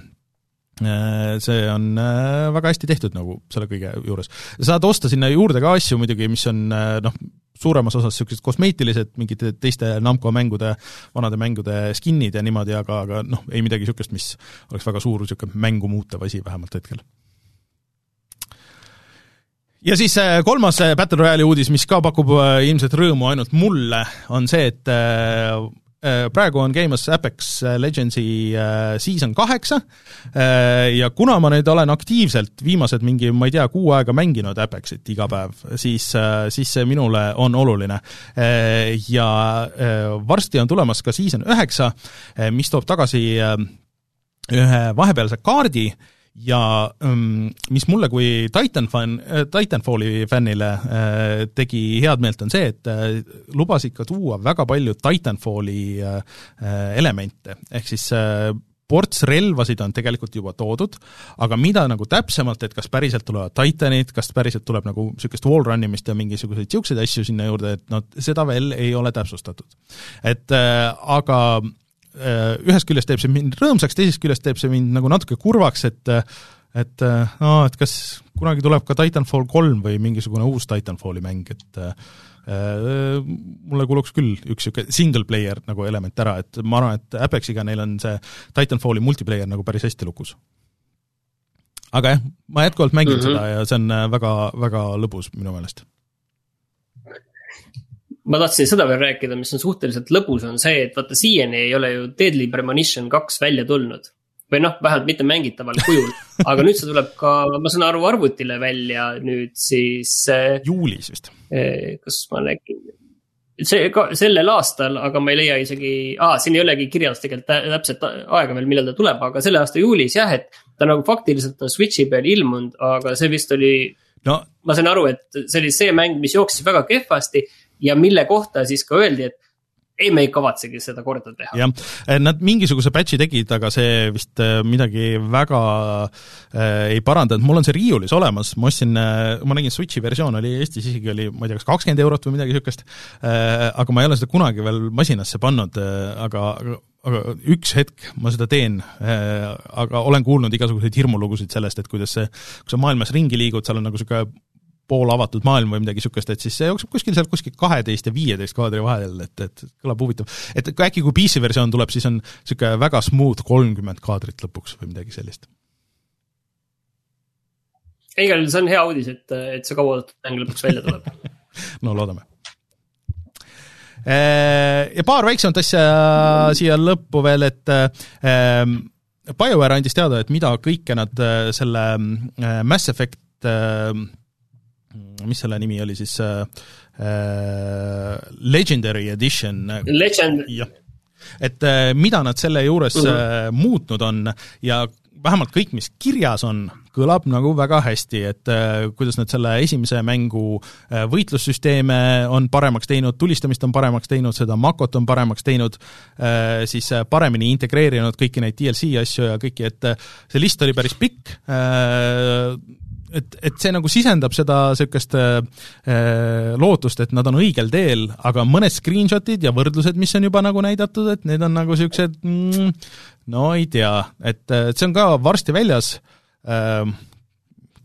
see on väga hästi tehtud nagu selle kõige juures. saad osta sinna juurde ka asju muidugi, mis on noh, suuremas osas niisugused kosmeetilised, mingite teiste Namco mängude, vanade mängude skin'id ja niimoodi, aga, aga noh, ei midagi niisugust, mis oleks väga suur niisugune mängu muutev asi vähemalt hetkel ja siis äh, kolmas äh, Battle Royale'i uudis, mis ka pakub äh, ilmselt rõõmu ainult mulle, on see, et praegu on käimas Apex Legendsi season kaheksa ja kuna ma nüüd olen aktiivselt viimased mingi, ma ei tea, kuu aega mänginud Apexit iga päev, siis, siis see minule on oluline. Ja varsti on tulemas ka season üheksa, mis toob tagasi ühe vahepealse kaardi, ja um, mis mulle kui Titan fänn, äh, Titanfalli fännile äh, tegi head meelt, on see, et äh, lubas ikka tuua väga palju Titanfalli elemente, ehk siis ports relvasid on tegelikult juba toodud, aga mida nagu täpsemalt, et kas päriselt tulevad Titanid, kas päriselt tuleb nagu niisugust wall run imist ja mingisuguseid niisuguseid asju sinna juurde, et noh, seda veel ei ole täpsustatud. et äh, aga ühest küljest teeb see mind rõõmsaks, teisest küljest teeb see mind nagu natuke kurvaks, et et no et kas, kunagi tuleb ka Titanfall kolm või mingisugune uus Titanfalli mäng, et äh, mulle kuluks küll üks niisugune single player nagu element ära, et ma arvan, et Apexiga neil on see Titanfalli multiplayer nagu päris hästi lukus. aga jah, ma jätkuvalt mängin mm -hmm. seda ja see on väga, väga lõbus minu meelest ma tahtsin seda veel rääkida, mis on suhteliselt lõbus, on see, et vaata siiani ei ole ju Deadly Premonition kaks välja tulnud. või noh, vähemalt mitte mängitaval kujul, aga nüüd see tuleb ka, ma saan aru, arvutile välja nüüd siis. Äh, juulis vist. Äh, kas ma nägin, see ka sellel aastal, aga ma ei leia isegi ah,, siin ei olegi kirjas tegelikult täpset aega veel, millal ta tuleb, aga selle aasta juulis jah, et. ta nagu faktiliselt on Switch'i peal ilmunud, aga see vist oli no.. ma sain aru, et see oli see mäng, mis jooksis väga kehvasti ja mille kohta siis ka öeldi, et ei, me ei kavatsegi seda korda teha. jah, nad mingisuguse patch'i tegid, aga see vist äh, midagi väga äh, ei parandanud, mul on see riiulis olemas, ma ostsin ma nägin Switchi versioon oli Eestis isegi oli, ma ei tea, kas kakskümmend eurot või midagi niisugust äh,, aga ma ei ole seda kunagi veel masinasse pannud äh,, aga, aga üks hetk ma seda teen. Äh,, aga olen kuulnud igasuguseid hirmulugusid sellest, et kuidas see, kui sa maailmas ringi liigud, seal on nagu niisugune poolavatud maailm või midagi niisugust, et siis see jookseb kuskil seal kuskil kaheteist ja viieteist kaadri vahel, et, et kõlab huvitav. et äkki kui PC versioon tuleb, siis on niisugune väga smooth kolmkümmend kaadrit lõpuks või midagi sellist. igal juhul see on hea uudis, et, et see kauaoodatud mäng lõpuks välja tuleb no loodame. Äh, ja paar väiksemat asja siia lõppu veel, et ähm, BioWare andis teada, et mida kõike nad äh, selle äh, Mass Effect mis selle nimi oli siis äh,, äh Legendary Edition. Legend. jah, et äh, mida nad selle juures mm -hmm. äh, muutnud on ja vähemalt kõik, mis kirjas on, kõlab nagu väga hästi, et äh, kuidas nad selle esimese mängu äh, võitlussüsteeme on paremaks teinud, tulistamist on paremaks teinud, seda makot on paremaks teinud äh,, siis äh, paremini integreerinud kõiki neid DLC asju ja kõiki, et äh, see list oli päris pikk et, et see nagu sisendab seda niisugust äh, lootust, et nad on õigel teel, aga mõned screenshotid ja võrdlused, mis on juba nagu näidatud, et need on nagu niisugused mm, no ei tea, et, et see on ka varsti väljas äh,,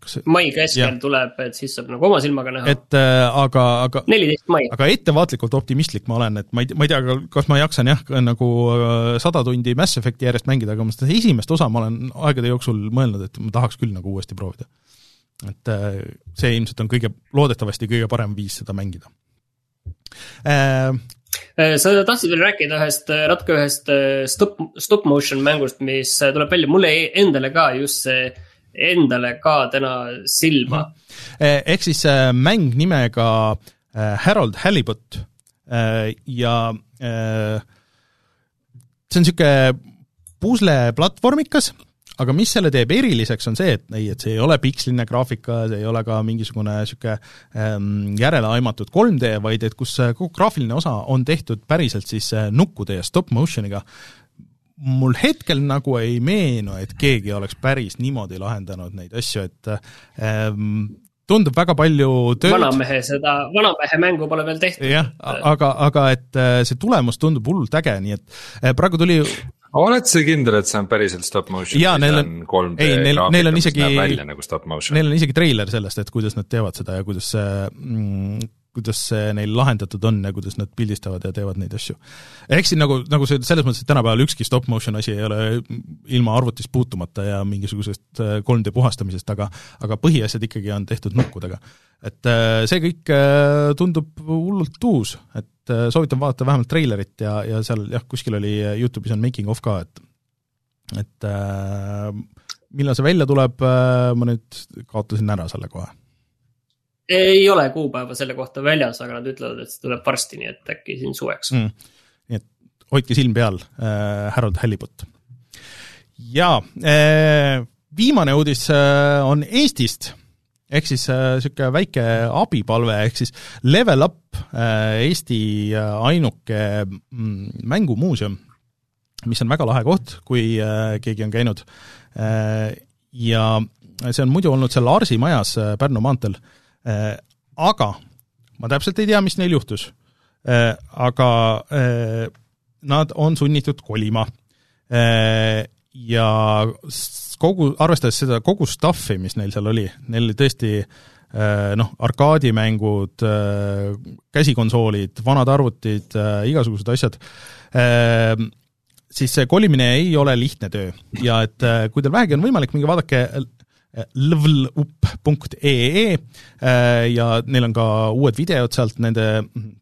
kas mai keskel ja. tuleb, et siis saab nagu oma silmaga näha. et äh, aga, aga neliteist mai. aga ettevaatlikult optimistlik ma olen, et ma ei, ma ei tea, kas ma jaksan jah, nagu äh, sada tundi Mass Effecti järjest mängida, aga ma seda esimest osa ma olen aegade jooksul mõelnud, et ma tahaks küll nagu uuesti proovida et äh, see ilmselt on kõige, loodetavasti kõige parem viis seda mängida äh,. äh sa tahtsid veel rääkida ühest, natuke ühest äh, stop, stop motion mängust, mis tuleb välja, mulle endale ka just see, endale ka täna silma. Mhm. ehk siis mäng nimega Harold Halibut ja see on niisugune pusleplatvormikas aga mis selle teeb eriliseks, on see, et ei, et see ei ole piksline graafika, see ei ole ka mingisugune niisugune ähm, järeleaimatud 3D, vaid et kus kogu graafiline osa on tehtud päriselt siis äh, nukkude ja stop motion'iga, mul hetkel nagu ei meenu, et keegi oleks päris niimoodi lahendanud neid asju, et ähm, tundub väga palju tööd. vanamehe seda, vanamehe mängu pole veel tehtud. jah, aga, aga et äh, see tulemus tundub hullult äge, nii et äh, praegu tuli oled sa kindel, et see on päriselt stop motion? jaa, neil on, ei, neil, neil on isegi, nagu neil on isegi treiler sellest, et kuidas nad teevad seda ja kuidas see mm, kuidas see neil lahendatud on ja kuidas nad pildistavad ja teevad neid asju. ehk siin nagu, nagu see selles mõttes, et tänapäeval ükski stop motion asi ei ole ilma arvutist puutumata ja mingisugusest 3D äh, puhastamisest, aga aga põhiasjad ikkagi on tehtud nukkudega. et äh, see kõik äh, tundub hullult uus, et soovitan vaadata vähemalt treilerit ja, ja seal jah, kuskil oli Youtube'is on making of ka, et et äh, millal see välja tuleb, ma nüüd kaotasin ära selle kohe. Ei ole kuupäeva selle kohta väljas, aga nad ütlevad, et see tuleb varsti, nii et äkki siin suveks. Mm.. nii et hoidke silm peal äh,, Harold Halliput. ja äh, viimane uudis äh, on Eestist ehk siis niisugune äh, väike abipalve, ehk siis Level Up äh,, Eesti äh, ainuke mm, mängumuuseum, mis on väga lahe koht, kui äh, keegi on käinud äh,, ja see on muidu olnud seal Arsi majas äh, Pärnu maanteel äh,, Äh, aga ma täpselt ei tea, mis neil juhtus. Äh, aga äh, nad on sunnitud kolima. ja kogu, arvestades seda kogu stuff'i, mis neil seal oli, neil oli tõesti äh, noh, arkaadimängud, käsikonsoolid, vanad arvutid, igasugused asjad, siis see kolimine ei ole lihtne töö. Ja et kui teil vähegi on võimalik, minge vaadake levelup.ee ja neil on ka uued videod sealt nende Äh,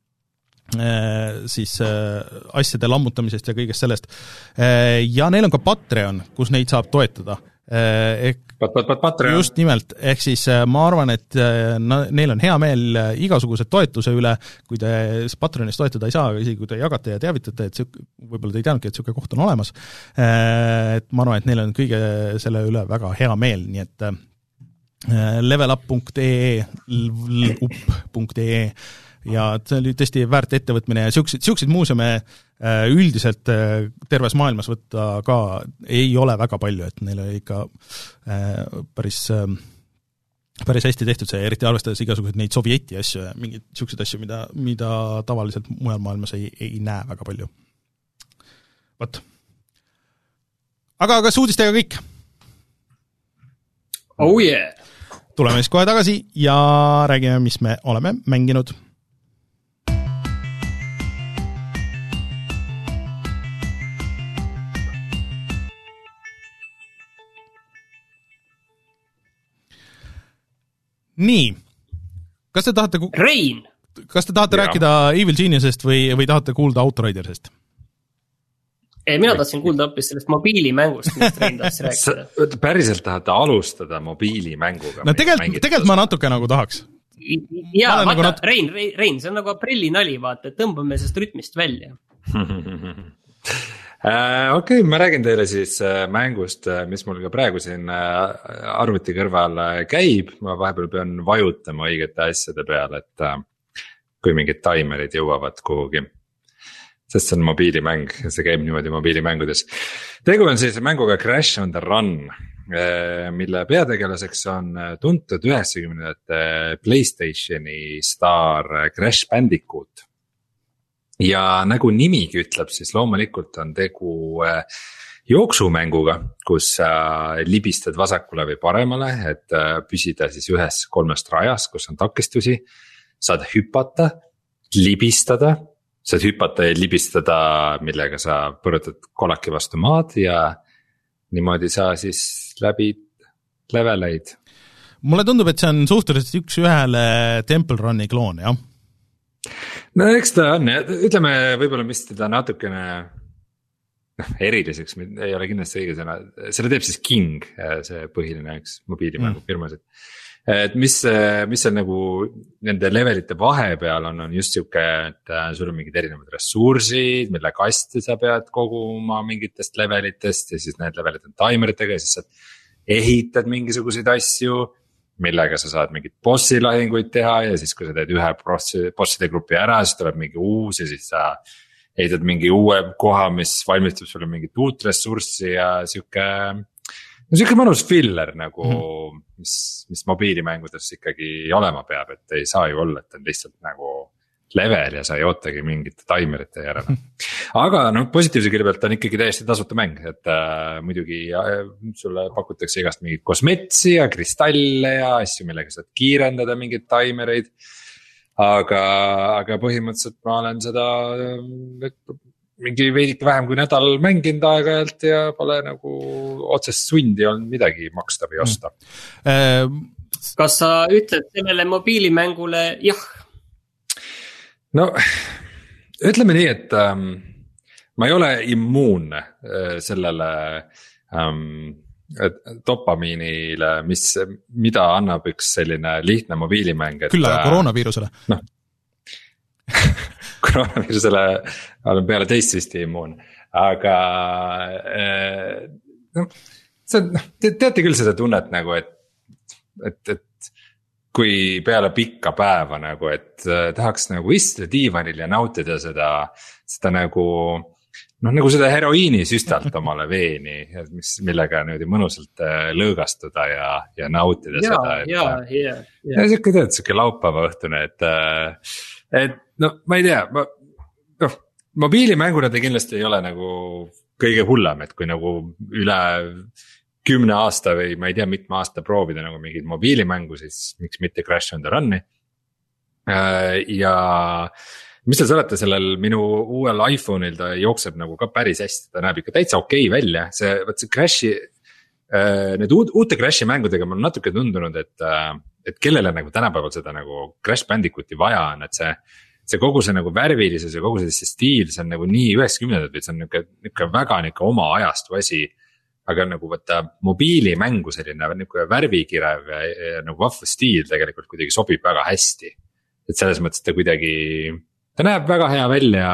siis äh, asjade lammutamisest ja kõigest sellest. Äh, ja neil on ka Patreon, kus neid saab toetada. ehk pat, pat, pat, Patreon. just nimelt, ehk siis ma arvan, et na-, neil on hea meel igasuguse toetuse üle, kui te Patreonis toetada ei saa, aga isegi kui te jagate ja teavitate, et sihuke, võib-olla te ei teadnudki, et niisugune koht on olemas, et ma arvan, et neil on kõige selle üle väga hea meel, nii et levelup.ee, up.ee ja see oli tõesti väärt ettevõtmine ja niisuguseid, niisuguseid muuseume äh, üldiselt äh, terves maailmas võtta ka ei ole väga palju, et neil oli ikka äh, päris päris hästi tehtud see, eriti arvestades igasuguseid neid sovjeti asju ja mingeid niisuguseid asju, mida, mida tavaliselt mujal maailmas ei, ei näe väga palju. vot. aga kas uudistega kõik? Oh yeah! tuleme siis kohe tagasi ja räägime, mis me oleme mänginud nii, kas te tahate Rein! kas te tahate ja. rääkida Evil Geniusest või, või tahate kuulda Outridersest? ei, mina tahtsin kuulda hoopis sellest mobiilimängust, millest Rein tahtis rääkida. päriselt tahate alustada mobiilimänguga? no tegelikult, tegelikult ma natuke nagu tahaks. jaa, vaata nagu nat..., Rein, Rein, see on nagu aprillinali, vaata, et tõmbame sellest rütmist välja okei okay,, ma räägin teile siis äh, mängust, äh, mis mul ka praegu siin arvuti kõrval käib, ma vahepeal pean vajutama õigete asjade peale, et kui mingid taimerid jõuavad kuhugi. Sest see on mobiilimäng ja see käib niimoodi mobiilimängudes. tegu on siis mänguga Crash on the Run, mille peategelaseks on tuntud üheksakümnendate Playstationi staar Crash Bandicoot ja nagu nimigi ütleb, siis loomulikult on tegu äh, jooksumänguga, kus sa libistad vasakule või paremale, et äh, püsida siis ühes kolmest rajast, kus on takistusi. saad hüpata, libistada, saad hüpata ja libistada, millega sa põrutad kolaki vastu maad ja niimoodi sa siis läbid leveleid. mulle tundub, et see on suhteliselt üks-ühele Temple Run'i kloon, jah no eks ta on ütleme võib-olla, mis teda natukene noh, eriliseks ei ole kindlasti õige sõna, selle teeb siis King, see põhiline, eks, mobiilimängufirmas mm., et. mis, mis seal nagu nende levelite vahepeal on, on just sihuke, et äh, sul on mingid erinevad ressursid, mille kasti sa pead koguma mingitest levelitest ja siis need levelid on taimeritega ja siis sa ehitad mingisuguseid asju millega sa saad mingeid bossi lahinguid teha ja siis, kui sa teed ühe bossi, bosside grupi ära, siis tuleb mingi uus ja siis sa. ehitad mingi uue koha, mis valmistab sulle mingit uut ressurssi ja sihuke. no sihuke mõnus filler nagu mm, -hmm. mis, mis mobiilimängudes ikkagi olema peab, et ei saa ju olla, et on lihtsalt nagu level ja sa ei ootagi mingite taimerite järele. aga noh, positiivse külje pealt on ikkagi täiesti tasuta mäng, et äh, muidugi äh, sulle pakutakse igast mingeid kosmetsi ja kristalle ja asju, millega saad kiirendada mingeid taimereid. aga, aga põhimõtteliselt ma olen seda äh, mingi veidike vähem kui nädal mänginud aeg-ajalt ja pole nagu otsest sundi olnud midagi maksta või osta mm.. kas sa ütled sellele mobiilimängule jah? No ütleme nii, et ähm, ma ei ole immuunne äh, sellele ähm, dopamiinile, mis, mida annab üks selline lihtne mobiilimäng, et. küll aga äh, koroonaviirusele. noh koroonaviirusele olen peale teist süsti immuunne, aga äh, noh, see on, noh, te teate küll seda tunnet nagu, et, et, et kui peale pikka päeva nagu, et äh, tahaks nagu istuda diivanil ja nautida seda, seda nagu noh, nagu seda heroiinisüstalt omale veeni, mis, millega niimoodi mõnusalt äh, lõõgastuda ja, ja nautida ja, seda. ja, ja, ja. ja sihuke tead, sihuke laupäevaõhtune, et, äh, et no ma ei tea, ma noh, mobiilimänguna ta kindlasti ei ole nagu kõige hullem, et kui nagu üle kümne aasta või ma ei tea, mitme aasta proovida nagu mingit mobiilimängu, siis miks mitte Crash on the Run'i. Äh, ja mis te olete sellel minu uuel iPhone'il, ta jookseb nagu ka päris hästi, ta näeb ikka täitsa okei okay välja, see, vot see Crash'i. Äh, need uud, uute Crash'i mängudega mul on natuke tundunud, et, äh, et kellele nagu tänapäeval seda nagu Crash Bandicooti vaja on, et see see kogu see nagu värvilisus ja kogu see, stiil, see on nagu nii üheksakümnendad või see on nihuke, nihuke väga nihuke oma ajastu asi aga nagu võtta mobiilimängu selline nihuke värvikirev ja, ja nagu vahva stiil tegelikult kuidagi sobib väga hästi. et selles mõttes ta kuidagi, ta näeb väga hea välja,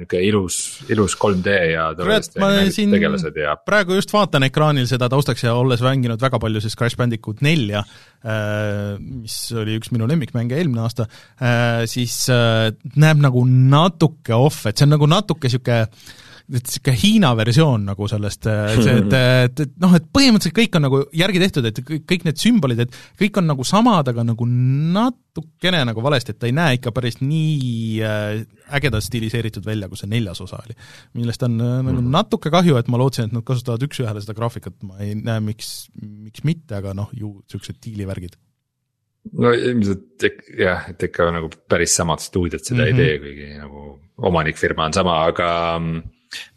nihuke ilus, ilus 3D ja tegelased ja. praegu just vaatan ekraanil seda taustaks ja olles mänginud väga palju siis Crash Bandicoot nelja, äh, mis oli üks minu lemmikmänge eelmine aasta, äh, siis äh, näeb nagu natuke off, et see on nagu natuke et niisugune Hiina versioon nagu sellest, see, et, et, et noh, et põhimõtteliselt kõik on nagu järgi tehtud, et kõik need sümbolid, et kõik on nagu samad, aga nagu natukene nagu valesti, et ta ei näe ikka päris nii äh, ägedalt stiliseeritud välja, kui see neljas osa oli. millest on äh, nagu mhm. natuke kahju, et ma lootsin, et nad kasutavad üks-ühele seda graafikat, ma ei näe, miks, miks mitte, aga noh, ju niisugused diilivärgid no ilmselt jah, et ikka nagu päris samad stuudiod seda mm -hmm. ei mhm. tee, kuigi nagu omanikfirma on sama, aga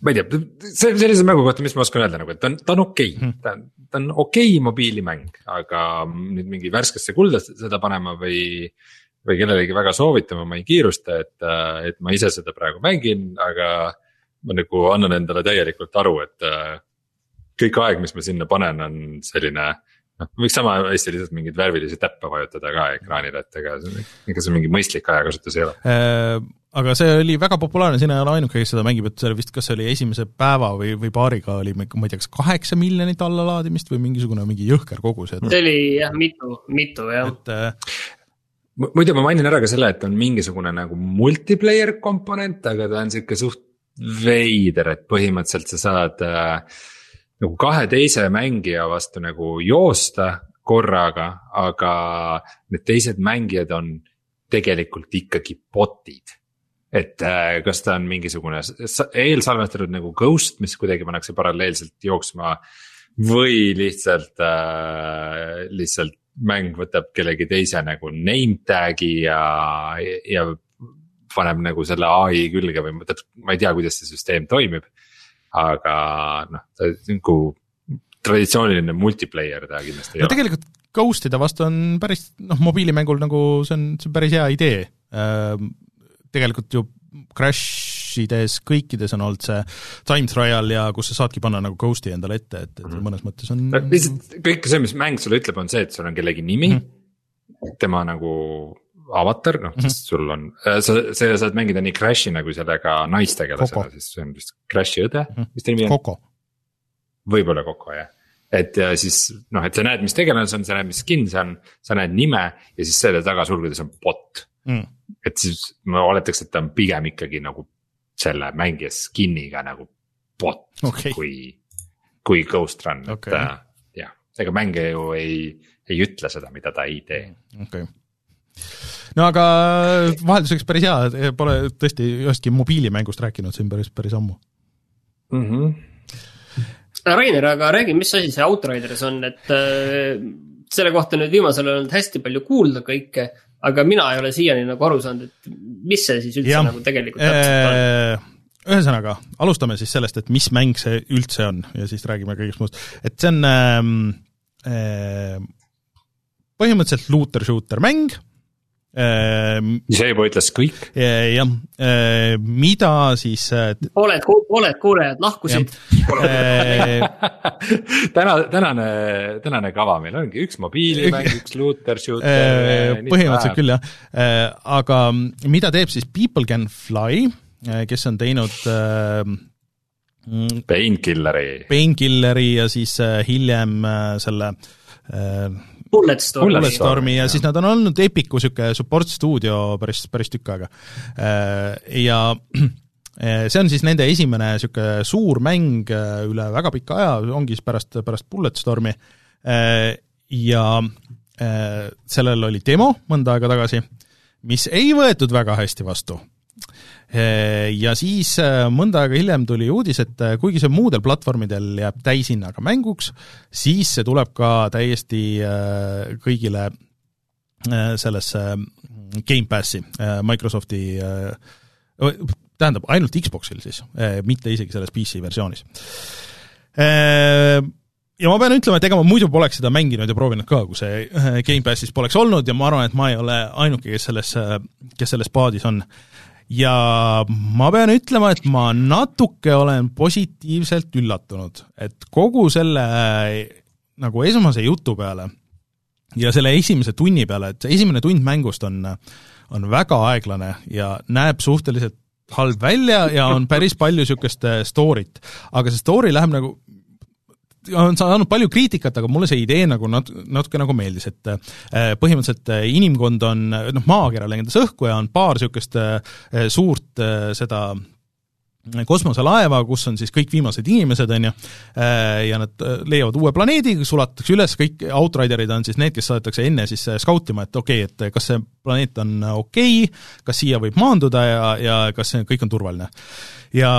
ma ei tea, see sellise mängu kohta, mis ma oskan öelda nagu, et ta on, ta on okei okay. hmm., ta on, ta on okei okay mobiilimäng, aga nüüd mingi värskesse kulda seda panema või. või kellelegi väga soovitama, ma ei kiirusta, et, et ma ise seda praegu mängin, aga ma nagu annan endale täielikult aru, et kõik aeg, mis ma sinna panen, on selline noh, võiks sama hästi lihtsalt mingeid värvilisi täppe vajutada ka ekraanile, et ega see, ega see mingi mõistlik ajakasutus ei ole äh aga see oli väga populaarne, sina ei ole ainuke, kes seda mängib, et see oli vist, kas see oli esimese päeva või, või paariga oli, ma ei tea, kas kaheksa miljonit allalaadimist või mingisugune mingi jõhker kogus, et see oli jah, mitu, mitu jah. et äh, muidu ma mainin ära ka selle, et on mingisugune nagu multiplayer komponent, aga ta on sihuke suht veider, et põhimõtteliselt sa saad äh, nagu kahe teise mängija vastu nagu joosta korraga, aga need teised mängijad on tegelikult ikkagi bot'id et äh, kas ta on mingisugune eelsalvestatud nagu ghost, mis kuidagi pannakse paralleelselt jooksma. või lihtsalt äh,, lihtsalt mäng võtab kellegi teise nagu name tag'i ja, ja paneb nagu selle ai külge või ma ei tea, kuidas see süsteem toimib. aga noh, ta nagu traditsiooniline multiplayer ta kindlasti ei no, ole. tegelikult Ghost'ide vastu on päris noh, mobiilimängul nagu see on, see on päris hea idee äh, tegelikult ju Crash ides kõikides on olnud see time trial ja kus sa saadki panna nagu ghost'i endale ette, et, et mhm. mõnes mõttes on lihtsalt kõik see, mis mäng sulle ütleb, on see, et sul on kellegi nimi mm, -hmm. tema nagu avatar, noh mm -hmm. siis sul on, äh, sa, sa saad mängida nii Crashi nagu sellega naistegelasena, siis see on vist Crashi õde mm, -hmm. mis ta nimi on? Võib-olla Coco jah et ja siis noh, et sa näed, mis tegelane see on, sa näed, mis skin see on, sa näed nime ja siis selle taga sulgudes on bot mm et siis ma oletaks, et ta on pigem ikkagi nagu selle mängija skin'iga nagu bot okay. kui, kui Ghost Run okay., et äh, jah, ega mängija ju ei, ei ütle seda, mida ta ei tee. okei okay no aga vahelduseks päris hea, pole tõesti ühestki mobiilimängust rääkinud siin päris, päris ammu mm. -hmm. Rainer, aga räägi, mis asi see Outriders on, et äh, selle kohta nüüd viimasel ajal olnud hästi palju kuulda kõike aga mina ei ole siiani nagu aru saanud, et mis see siis üldse ja, nagu tegelikult täpselt on. Ühesõnaga, alustame siis sellest, et mis mäng see üldse on ja siis räägime kõigest muust, et see on äh, põhimõtteliselt looter-shooter mäng Ehm, ise juba ütles kõik. jah, ehm, mida siis. pooled, pooled kuulajad lahkusid. Ehm, täna, tänane, tänane kava meil ongi üks mobiilimäng, üks looter, shooter. põhimõtteliselt küll jah, aga mida teeb siis People Can Fly, kes on teinud Painkilleri. Painkilleri ja siis hiljem selle Bulletstormi. Bulletstormi ja siis nad on olnud Epicu niisugune support stuudio päris, päris tükk aega. Äh, ja äh, see on siis nende esimene niisugune suur mäng äh, üle väga pika aja, ongi siis pärast, pärast Bulletstormi, ja sellel oli demo mõnda aega tagasi, mis ei võetud väga hästi vastu ja siis mõnda aega hiljem tuli uudis, et kuigi see muudel platvormidel jääb täishinnaga mänguks, siis see tuleb ka täiesti kõigile sellesse Gamepassi, Microsofti tähendab, ainult Xboxil siis, mitte isegi selles PC versioonis ja ma pean ütlema, et ega ma muidu poleks seda mänginud ja proovinud ka, kui see Gamepassis poleks olnud ja ma arvan, et ma ei ole ainuke, kes selles, kes selles paadis on. Ja ma pean ütlema, et ma natuke olen positiivselt üllatunud, et kogu selle äh, nagu esmase jutu peale ja selle esimese tunni peale, et see esimene tund mängust on, on väga aeglane ja näeb suhteliselt halb välja ja on päris palju niisugust story't. aga see story läheb nagu on saanud palju kriitikat, aga mulle see idee nagu nat-, natuke nagu meeldis, et äh, põhimõtteliselt äh, inimkond on noh, maakera lendas õhku ja on paar niisugust äh, suurt seda kosmoselaeva, kus on siis kõik viimased inimesed, on ju, ja nad leiavad uue planeedi, sulatatakse üles, kõik Outriderid on siis need, kes saadetakse enne siis skautima, et okei okay,, et kas see planeet on okei okay,, kas siia võib maanduda ja, ja kas see kõik on turvaline. ja,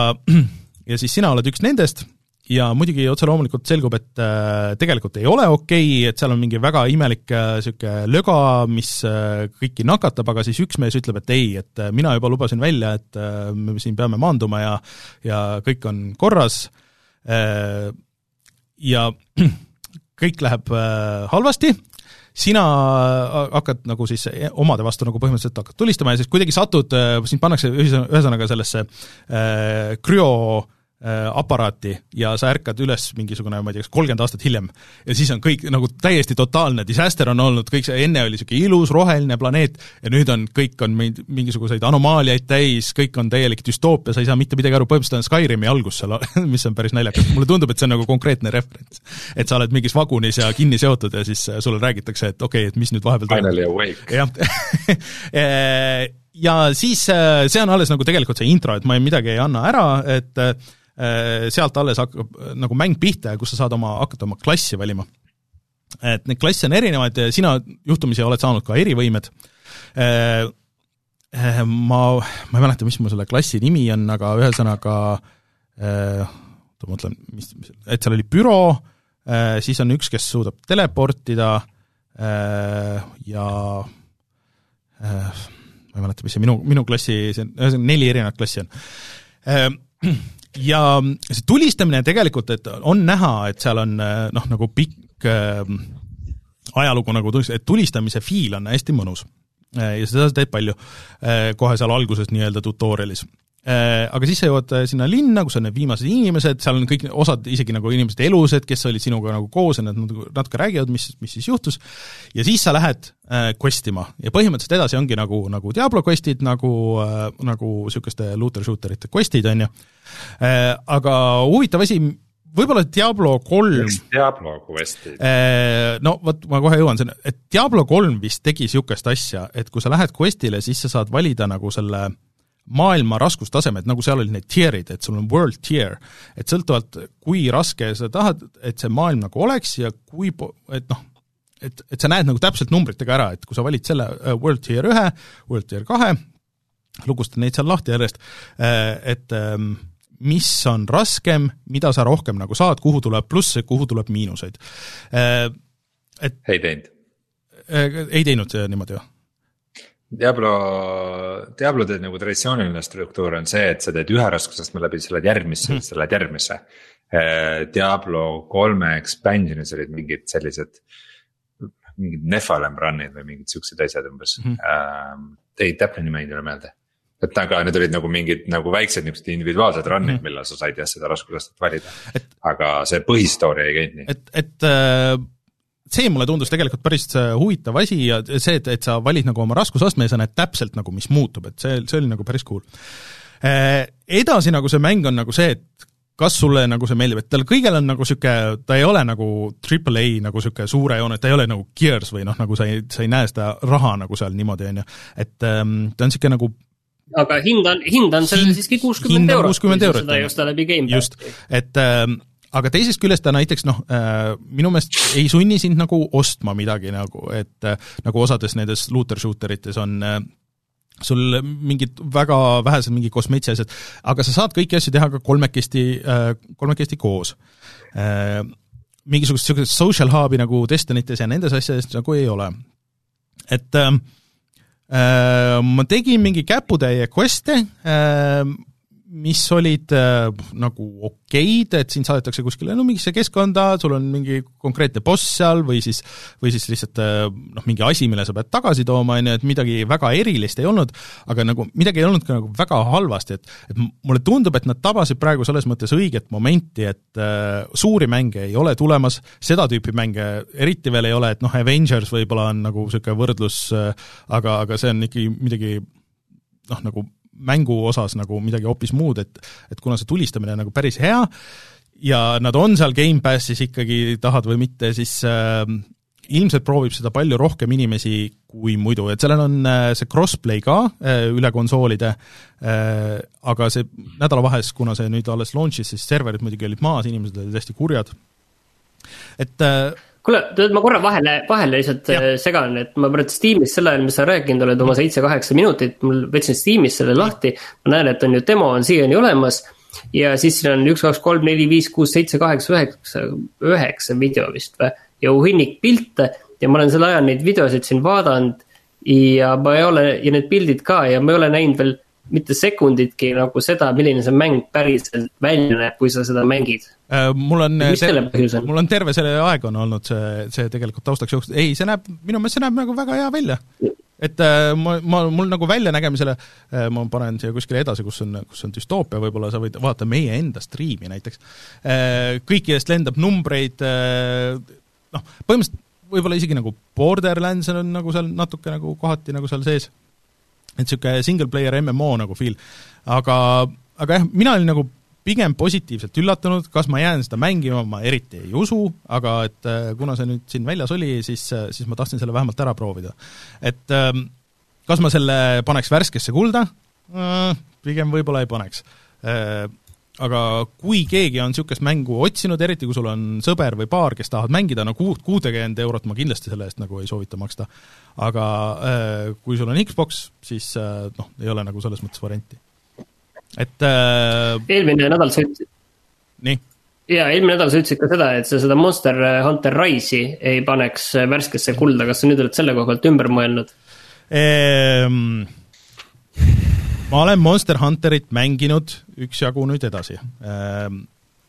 ja siis sina oled üks nendest ja muidugi otse loomulikult selgub, et äh, tegelikult ei ole okei okay,, et seal on mingi väga imelik niisugune äh, löga, mis äh, kõiki nakatab, aga siis üks mees ütleb, et ei, et mina juba lubasin välja, et me siin peame maanduma ja ja kõik on korras ja kõik läheb äh, halvasti, sina hakkad nagu siis omade vastu nagu põhimõtteliselt hakkad tulistama ja siis kuidagi satud, sind pannakse ühesõnaga sellesse krüo aparaati ja sa ärkad üles mingisugune, ma ei tea, kas kolmkümmend aastat hiljem, ja siis on kõik nagu täiesti totaalne disaster on olnud, kõik see enne oli niisugune ilus roheline planeet ja nüüd on, kõik on meid mingisuguseid anomaaliaid täis, kõik on täielik düstoopia, sa ei saa mitte midagi aru, põhimõtteliselt on Skyrimi algus seal, mis on päris naljakas, mulle tundub, et see on nagu konkreetne referents. et sa oled mingis vagunis ja kinni seotud ja siis sulle räägitakse, et okei okay,, et mis nüüd vahepeal Finally awake. jah ja siis äh, see on alles nagu tegelikult see intro, et ma ei, midagi ei anna ära, et äh, Äh, sealt alles hakkab äh, nagu mäng pihta ja kus sa saad oma, hakata oma klassi valima. et neid klasse on erinevaid, sina juhtumisi oled saanud ka erivõimed, äh, ma, ma ei mäleta, mis mu selle klassi nimi on, aga ühesõnaga oota, ma mõtlen, mis, et seal oli büroo, siis on üks, kes suudab teleportida ja ma ei mäleta, mis see minu, minu klassi, see on, ühesõnaga neli erinevat klassi on ja see tulistamine tegelikult, et on näha, et seal on noh, nagu pikk äh, ajalugu nagu tulist-, et tulistamise feel on hästi mõnus. Äh, ja seda sa teed palju kohe seal alguses nii-öelda tutorial'is aga siis sa jõuad äh, sinna linna, kus on need viimased inimesed, seal on kõik, osad isegi nagu inimesed elused, kes olid sinuga nagu koos ja nad natuke räägivad, mis, mis siis juhtus, ja siis sa lähed äh, quest ima ja põhimõtteliselt edasi ongi nagu, nagu Diablo quest'id, nagu äh,, nagu niisuguste looter-shooterite quest'id, on ju äh,, aga huvitav asi, võib-olla Diablo kolm Diablo quest'id? No vot, ma kohe jõuan sinna, et Diablo kolm vist tegi niisugust asja, et kui sa lähed quest'ile, siis sa saad valida nagu selle äh, maailma raskustasemed, nagu seal olid need tier'id, et sul on world tier, et sõltuvalt, kui raske sa tahad, et see maailm nagu oleks ja kui po-, et noh, et, et sa näed nagu täpselt numbritega ära, et kui sa valid selle uh, world tier ühe, world tier kahe, lukustan neid seal lahti järjest, uh, et um, mis on raskem, mida sa rohkem nagu saad, kuhu tuleb plusse, kuhu tuleb miinuseid uh,. Et ei teinud? ei teinud niimoodi või? Diablo, Diablo teed nagu traditsiooniline struktuur on see, et sa teed ühe raskusastme läbi, sa lähed järgmisse mm., siis lähed järgmisse. Eh, Diablo kolme expansion'is olid mingid sellised, mingid Nephalem run'id või mingid siuksed asjad umbes mm. -hmm. ei, täpne nimi ei tule meelde. et aga need olid nagu mingid nagu väiksed niuksed individuaalsed run'id mm, -hmm. millal sa said jah seda raskusastet valida. aga see põhistory ei käinud nii. et, et äh see mulle tundus tegelikult päris äh, huvitav asi ja see, et, et sa valid nagu oma raskusastme ja sa näed täpselt nagu, mis muutub, et see, see oli nagu päris cool. Äh, edasi nagu see mäng on nagu see, et kas sulle nagu see meeldib, et tal kõigel on nagu niisugune, ta ei ole nagu triple A nagu niisugune suure joone, ta ei ole nagu Gears või noh, nagu sa ei, sa ei näe seda raha nagu seal niimoodi, on ju, et ähm, ta on niisugune nagu aga hind on, hind on sellel siiski kuuskümmend eurot, kui sa seda ei osta läbi Gamepassi. just, et ähm, aga teisest küljest ta näiteks noh äh,, minu meelest ei sunni sind nagu ostma midagi nagu, et äh, nagu osades nendes looter shooter ites on äh, sul mingid väga vähesed mingi kosmeetsi asjad, aga sa saad kõiki asju teha ka kolmekesti, kolmekesti koos. mingisugust niisugust social hub'i nagu Destinites ja nendes asjades nagu ei ole. et äh, ma tegin mingi käputäie quest'e äh,, mis olid äh, nagu okeid, et sind saadetakse kuskile no mingisse keskkonda, sul on mingi konkreetne boss seal või siis, või siis lihtsalt äh, noh, mingi asi, mille sa pead tagasi tooma, on ju, et midagi väga erilist ei olnud, aga nagu midagi ei olnud ka nagu väga halvasti, et et mulle tundub, et nad tabasid praegu selles mõttes õiget momenti, et äh, suuri mänge ei ole tulemas, seda tüüpi mänge eriti veel ei ole, et noh, Avengers võib-olla on nagu niisugune võrdlus äh,, aga, aga see on ikkagi midagi noh, nagu mängu osas nagu midagi hoopis muud, et et kuna see tulistamine on nagu päris hea ja nad on seal Gamepassis ikkagi, tahad või mitte, siis äh, ilmselt proovib seda palju rohkem inimesi kui muidu, et sellel on äh, see crossplay ka äh, üle konsoolide äh,, aga see nädalavahes, kuna see nüüd alles launch'is, siis serverid muidugi olid maas, inimesed olid hästi kurjad. et kuule, tead, ma korra vahele, vahele lihtsalt ja. Äh, segan, et ma praegu Steamis sel ajal, mis sa rääkinud oled, oma seitse-kaheksa minutit, mul võtsin Steamis selle lahti. ma näen, et on ju demo on siiani olemas. ja siis siin on üks, kaks, kolm, neli, viis, kuus, seitse, kaheksa, üheksa, üheksa video vist või. ja hunnik pilte ja ma olen sel ajal neid videosid siin vaadanud. ja ma ei ole, ja need pildid ka ja ma ei ole näinud veel mitte sekunditki nagu seda, milline see mäng päriselt välja näeb, kui sa seda mängid. Äh, mul on, mul on terve selle aeg on olnud see, see tegelikult taustaks jooksnud, ei, see näeb, minu meelest see näeb nagu väga hea välja. et äh, ma, ma, mul nagu väljanägemisele äh,, ma panen siia kuskile edasi, kus on, kus on düstoopia, võib-olla sa võid vaadata meie enda striimi näiteks äh,, kõikidest lendab numbreid äh,, noh, põhimõtteliselt võib-olla isegi nagu Borderlands on nagu seal natuke nagu kohati nagu seal sees et niisugune single player MMO nagu feel. aga, aga jah, mina olin nagu pigem positiivselt üllatunud, kas ma jään seda mängima, ma eriti ei usu, aga et äh, kuna see nüüd siin väljas oli, siis, äh, siis ma tahtsin selle vähemalt ära proovida. et ähm, kas ma selle paneks värskesse kulda? Äh, pigem võib-olla ei paneks aga kui keegi on niisugust mängu otsinud, eriti kui sul on sõber või paar, kes tahavad mängida, no kuut, kuutekümmend eurot ma kindlasti selle eest nagu ei soovita maksta. aga äh, kui sul on Xbox, siis äh, noh, ei ole nagu selles mõttes varianti. et äh, eelmine nädal sa ütlesid nii? jaa, eelmine nädal sa ütlesid ka seda, et sa seda Monster Hunter Rise'i ei paneks värskesse kulda, kas sa nüüd oled selle koha pealt ümber mõelnud ehm,? Ma olen Monster Hunterit mänginud üksjagu nüüd edasi. Ehm,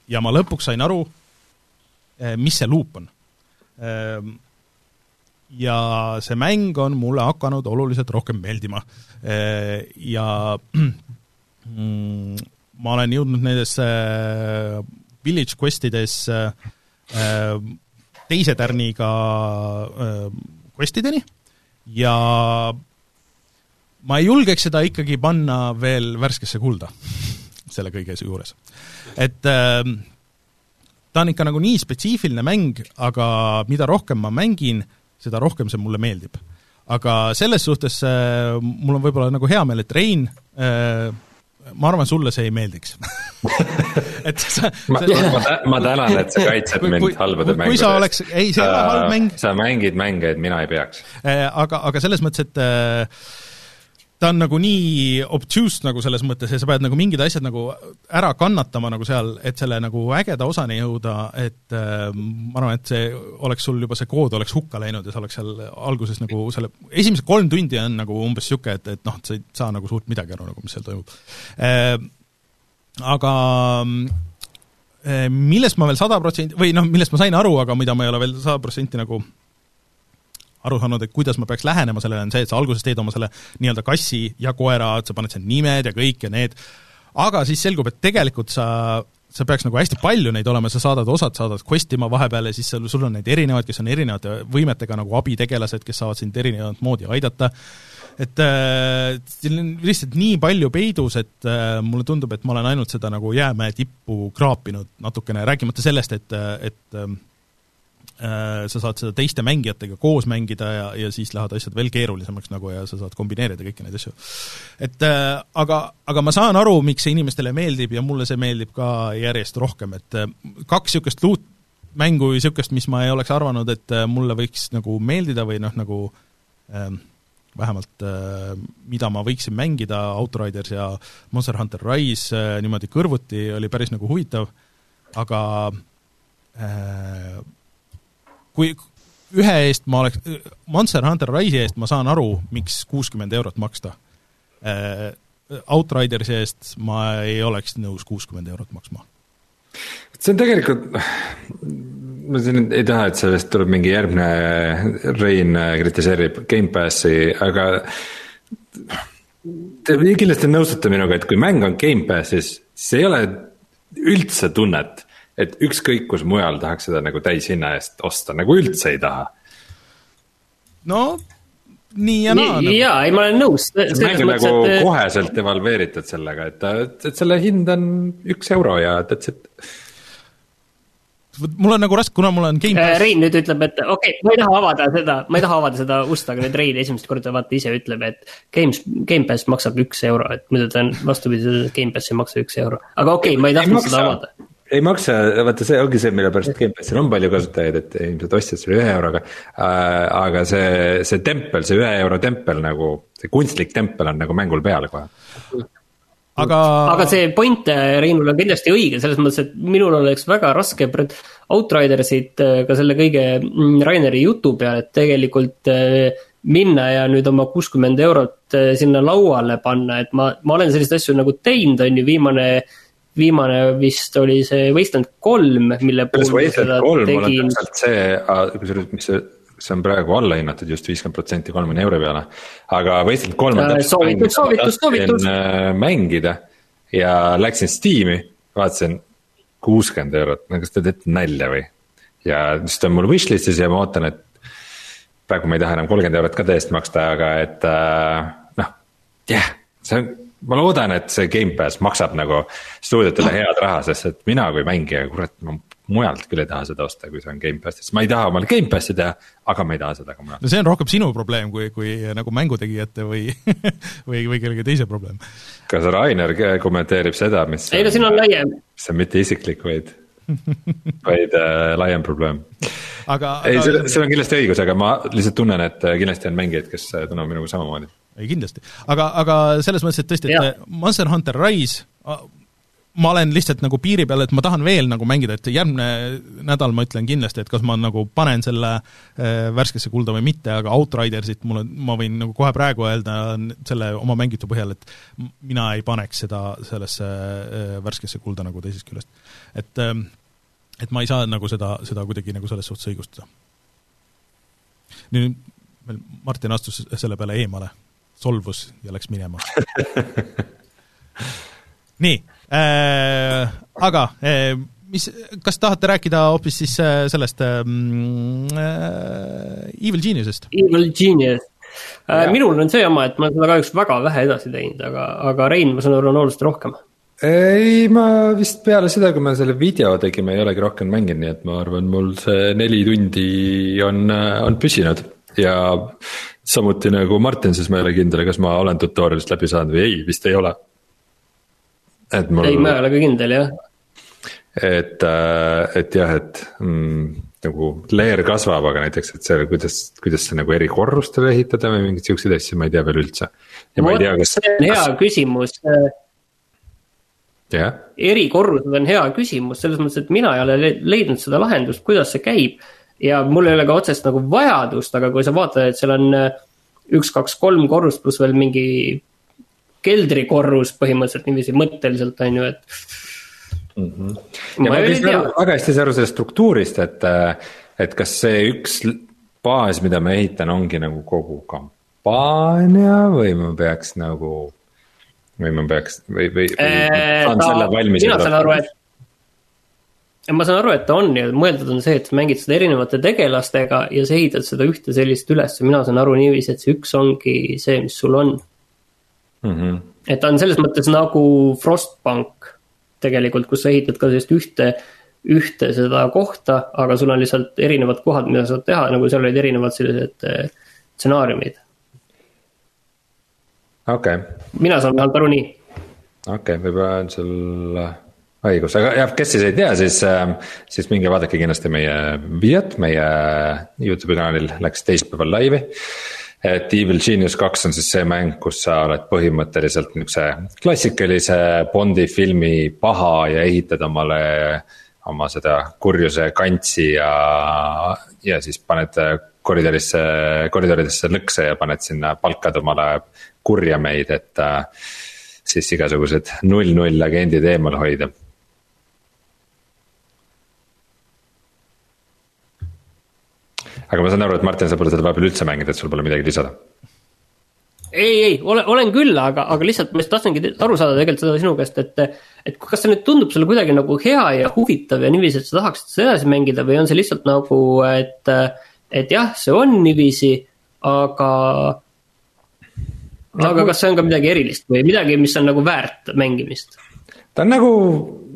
ja ma lõpuks sain aru, eh, mis see luup on. Ehm, ja see mäng on mulle hakanud oluliselt rohkem meeldima. Ehm, ja mm, ma olen jõudnud nendesse Village Questides teise tärniga questideni ja ma ei julgeks seda ikkagi panna veel värskesse kulda selle kõige juures. et äh, ta on ikka nagu nii spetsiifiline mäng, aga mida rohkem ma mängin, seda rohkem see mulle meeldib. aga selles suhtes äh, mul on võib-olla nagu hea meel, et Rein äh, ma arvan, sulle see ei meeldiks et sa, ma, ma, ma tänan, et sa kaitsed mind kui, halbade mängude eest. kui sa oleks, ei, see ei ole halb mäng. sa mängid mänge, et mina ei peaks äh,. aga, aga selles mõttes, et äh, ta on nagu nii obtuse nagu selles mõttes ja sa pead nagu mingid asjad nagu ära kannatama nagu seal, et selle nagu ägeda osani jõuda, et äh, ma arvan, et see oleks sul juba see kood oleks hukka läinud ja sa oleks seal alguses nagu selle, esimesed kolm tundi on nagu umbes niisugune, et, et noh, sa ei saa nagu suurt midagi aru nagu, mis seal toimub äh,. aga äh, millest ma veel sada protsenti, või noh, millest ma sain aru, aga mida ma ei ole veel sada protsenti nagu aru saanud, et kuidas ma peaks lähenema sellele, on see, et sa alguses teed oma selle nii-öelda kassi ja koera, et sa paned seal nimed ja kõik ja need, aga siis selgub, et tegelikult sa sa peaks nagu hästi palju neid olema, sa saadad, osad saadad quest ima vahepeal ja siis sul, sul on neid erinevaid, kes on erinevate võimetega nagu abitegelased, kes saavad sind erinevat moodi aidata, et äh, siin on lihtsalt nii palju peidus, et äh, mulle tundub, et ma olen ainult seda nagu jäämäe tippu kraapinud natukene, rääkimata sellest, et, et äh, Äh, sa saad seda teiste mängijatega koos mängida ja, ja siis lähevad asjad veel keerulisemaks nagu ja sa saad kombineerida kõiki neid asju. et äh, aga, aga ma saan aru, miks see inimestele meeldib ja mulle see meeldib ka järjest rohkem, et äh, kaks niisugust luut mängu või niisugust, mis ma ei oleks arvanud, et mulle võiks nagu meeldida või noh, nagu ähm, vähemalt mida ma võiksin mängida, Outriders ja Monster Hunter Rise niimoodi kõrvuti oli päris nagu huvitav, aga kui ühe eest ma oleks, Monster Hunter Rise'i eest ma saan aru, miks kuuskümmend eurot maksta. Outridersi eest ma ei oleks nõus kuuskümmend eurot maksma see on tegelikult, ma siin ei taha, et sellest tuleb mingi järgmine Rein kritiseerib Gamepassi, aga. Te kindlasti nõustute minuga, et kui mäng on Gamepassis, siis ei ole üldse tunnet, et ükskõik kus mujal tahaks seda nagu täishinna eest osta, nagu üldse ei taha. no nii ja naa. Nagu. jaa, ei ma olen nõus. nagu et... koheselt evalveeritud sellega, et, et, et selle hind on üks euro ja that's it mul on nagu raske, kuna mul on Gamepass. Äh, Rein nüüd ütleb, et okei okay,, ma ei taha avada seda, ma ei taha avada seda ust, aga nüüd Rein esimest korda vaata ise ütleb, et Games, Gamepass maksab üks euro, et muidu ta on vastupidi, Gamepass ei maksa üks euro. aga okei okay,, ma ei tahtnud seda avada ei maksa, vaata see ongi see, mille pärast Gamepassil on palju kasutajaid, et ilmselt ostjad selle ühe euroga äh,. aga see, see tempel, see ühe euro tempel nagu, see kunstlik tempel on nagu mängul peal kohe aga. aga see point äh, Reinul on kindlasti õige, selles mõttes, et minul oleks väga raske Outridersit äh, ka selle kõige mm, Raineri jutu peale, et tegelikult minna ja nüüd oma kuuskümmend eurot sinna lauale panna, et ma, ma olen selliseid asju nagu teinud, on ju, viimane viimane vist oli see Wasteland kolm, mille puhul ma seda tegin. see, kusjuures, mis see see on praegu allahinnatud just viiskümmend protsenti kolmekümne euro peale. aga Wasteland kolm on täpselt soovitus, soovitus, soovitus. Äh, mängida ja läksin Steam'i, vaatasin kuuskümmend eurot, no kas te teete nalja või? ja siis ta on mul wishlist'is ja ma ootan, et praegu ma ei taha enam kolmkümmend eurot ka tõesti maksta, aga et äh, noh, jah yeah,, see on ma loodan, et see Gamepass maksab nagu stuudiotele head raha, sest et mina kui mängija, kurat, ma mujalt küll ei taha seda osta, kui see on Gamepassis, ma ei taha omale Gamepassi teha, aga ma ei taha seda ka mujalt. no see on rohkem sinu probleem kui, kui nagu mängutegijate või või, või kellegi teise probleem. kas Rainer kommenteerib seda, mis ei no siin on laiem. mis on mitte isiklik, vaid vaid äh, laiem probleem. aga ei, sul on kindlasti õigus, aga ma lihtsalt tunnen, et kindlasti on mängijaid, kes äh, tunnevad minuga samamoodi. Ei kindlasti, aga, aga selles mõttes, et tõesti, et ja. Monster Hunter Rise ma olen lihtsalt nagu piiri peal, et ma tahan veel nagu mängida, et järgmine nädal ma ütlen kindlasti, et kas ma nagu panen selle äh, värskesse kulda või mitte, aga Outridersit mul on, ma võin nagu kohe praegu öelda selle oma mängitu põhjal, et mina ei paneks seda sellesse äh, värskesse kulda nagu teisest küljest. et äh, et ma ei saa nagu seda, seda kuidagi nagu selles suhtes õigustada. nüüd meil Martin astus selle peale eemale, solvus ja läks minema. Nii äh,, aga äh, mis, kas tahate rääkida hoopis siis äh, sellest ähm, äh, Evil Geniusest? Evil Genius. Äh,, minul on see jama, et ma olen seda kahjuks väga vähe edasi teinud, aga, aga Rein, ma saan aru, on oluliselt rohkem. Ei, ma vist peale seda, kui me selle video tegime, ei olegi rohkem mänginud, nii et ma arvan, mul see neli tundi on, on püsinud ja samuti nagu Martin, siis ma ei ole kindel, kas ma olen tutorial'ist läbi saanud või ei, vist ei ole et mul. ei, ma ei ole ka kindel jah. et, äh, et jah, et mm, nagu layer kasvab, aga näiteks, et see, kuidas, kuidas see nagu eri korrustele ehitada või mingeid siukseid asju, ma ei tea veel üldse. ja ma ei tea, kas. see on hea küsimus jah. erikorrused on hea küsimus, selles mõttes, et mina ei ole leidnud seda lahendust, kuidas see käib. Ja mul ei ole ka otsest nagu vajadust, aga kui sa vaatad, et seal on äh, üks, kaks, kolm korrust pluss veel mingi keldrikorrus põhimõtteliselt niiviisi mõtteliselt on ju, et mm. -hmm. ja ma ei tea. väga hästi saa aru sellest struktuurist, et, et kas see üks baas, mida ma ehitan, ongi nagu kogu kampaania või ma peaks nagu. või ma peaks või, või, või eee, saan ta, selle valmis. mina saan aru, et ma saan aru, et ta on ja mõeldud on see, et mängid seda erinevate tegelastega ja sa ehitad seda ühte sellist üles, mina saan aru niiviisi, et see üks ongi see, mis sul on mm. -hmm. et ta on selles mõttes nagu Frostbank tegelikult, kus sa ehitad ka sellist ühte, ühte seda kohta, aga sul on lihtsalt erinevad kohad, mida saad teha, nagu seal olid erinevad sellised eh, stsenaariumid. okei okay.. mina saan vähemalt aru nii. okei okay,, võib-olla on sul õigus, aga jah, kes siis ei tea, siis, äh, siis minge vaadake kindlasti meie videot. Meie Youtube'i kanalil läks teisipäeval laivi. Et Evil Genius kaks on siis see mäng, kus sa oled põhimõtteliselt niukse klassikalise Bondi filmi paha ja ehitad omale. oma seda kurjuse kantsi ja, ja siis paned koridorisse, koridoridesse lõkse ja paned sinna, palkad omale kurjameid, et äh, siis igasugused null-null agendid eemal hoida aga ma saan aru, et Martin, sa pole seda vahepeal üldse mänginud, et sul pole midagi lisada. ei, ei, olen, olen küll, aga, aga lihtsalt ma just tahtsingi aru saada tegelikult seda sinu käest, et. et kas see nüüd tundub sulle kuidagi nagu hea ja huvitav ja niiviisi, et sa tahaksid seda edasi mängida või on see lihtsalt nagu, et. et jah, see on niiviisi, aga. aga kas see on ka midagi erilist või midagi, mis on nagu väärt mängimist? Ta on nagu,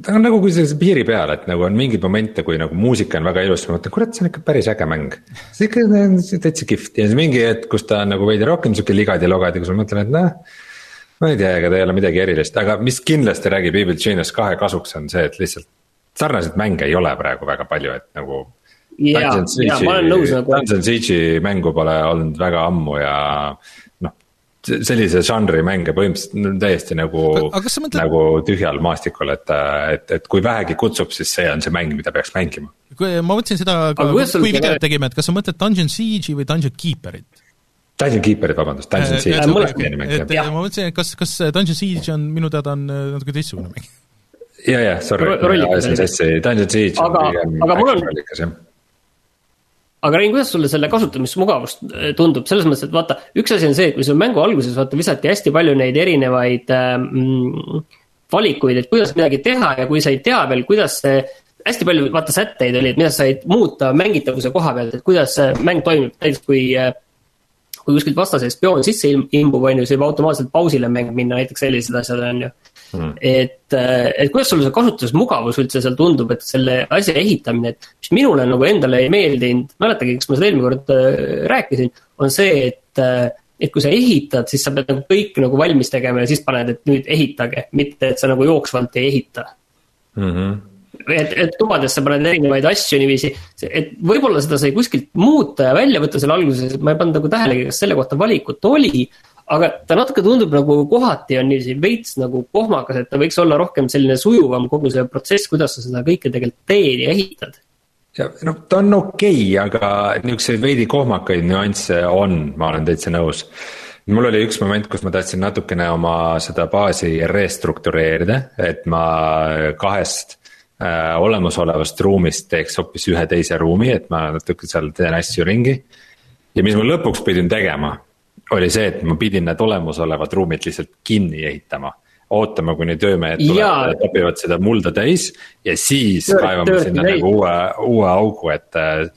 ta on nagu sellise piiri peal, et nagu on mingeid momente, kui nagu muusika on väga ilus, siis ma mõtlen, kurat, see on ikka päris äge mäng. see ikka on täitsa kihvt ja siis mingi hetk, kus ta on nagu veidi rohkem sihuke ligadi-logadi, kus ma mõtlen, et noh. ma ei tea, ega ta ei ole midagi erilist, aga mis kindlasti räägib Evil Genius kahe kasuks, on see, et lihtsalt sarnaseid mänge ei ole praegu väga palju, et nagu. ja, ja nagu. Dungeon Siege'i mängu pole olnud väga ammu ja sellise žanri mänge põhimõtteliselt täiesti nagu, mõtled... nagu tühjal maastikul, et, et, et kui vähegi kutsub, siis see on see mäng, mida peaks mängima. kui ma mõtlesin seda kui, kui videot tegime, et kas sa mõtled Dungeon Siege'i või Dungeon Keeperit? Dungeon Keeperit, vabandust, Dungeon Siege on mõlemas mäng, jah. ma mõtlesin, et kas, kas Dungeon Siege on, minu teada on äh, natuke teistsugune mäng. ja, ja, sorry, ajasin sassi, Dungeon Siege aga, on pigem aga mul on, aga Rein, kuidas sulle selle kasutamismugavus äh, tundub, selles mõttes, et vaata, üks asi on see, et kui sul mängu alguses vaata visati hästi palju neid erinevaid ähm, valikuid, et kuidas midagi teha ja kui sa ei tea veel, kuidas see. hästi palju vaata sätteid oli, et mida sa said muuta mängitavuse koha pealt, et kuidas see mäng toimib, näiteks kui äh, kui kuskilt vastase spioon sisse imbub, on ju, siis võib automaatselt pausile mäng minna, näiteks sellised asjad, on ju mm.. et, äh, et kuidas sulle see kasutusmugavus üldse seal tundub, et selle asja ehitamine, et mis minule nagu endale ei meeldinud, mäletage, kas ma seda eelmine kord äh, rääkisin, on see, et äh, et kui sa ehitad, siis sa pead nagu kõik nagu valmis tegema ja siis paned, et nüüd ehitage, mitte et sa nagu jooksvalt ei ehita mm. -hmm et, et tubadesse paned erinevaid asju niiviisi, et võib-olla seda sai kuskilt muuta ja välja võtta seal alguses, ma ei pannud nagu tähelegi, kas selle kohta valikut oli aga ta natuke tundub nagu kohati on niiviisi veits nagu kohmakas, et ta võiks olla rohkem selline sujuvam kogu see protsess, kuidas sa seda kõike tegelikult teed ja ehitad. ja noh, ta on okei okay,, aga niisuguseid veidi kohmakaid nüansse on, ma olen täitsa nõus. mul oli üks moment, kus ma tahtsin natukene oma seda baasi restruktureerida, et ma kahest äh, olemasolevast ruumist teeks hoopis ühe teise ruumi, et ma natuke seal teen asju ringi. ja mis ma lõpuks pidin tegema oli see, et ma pidin need olemasolevad ruumid lihtsalt kinni ehitama. ootama, kuni töömehed tulevad ja topivad seda mulda täis ja siis kaevama sinna nagu uue, uue augu, et äh,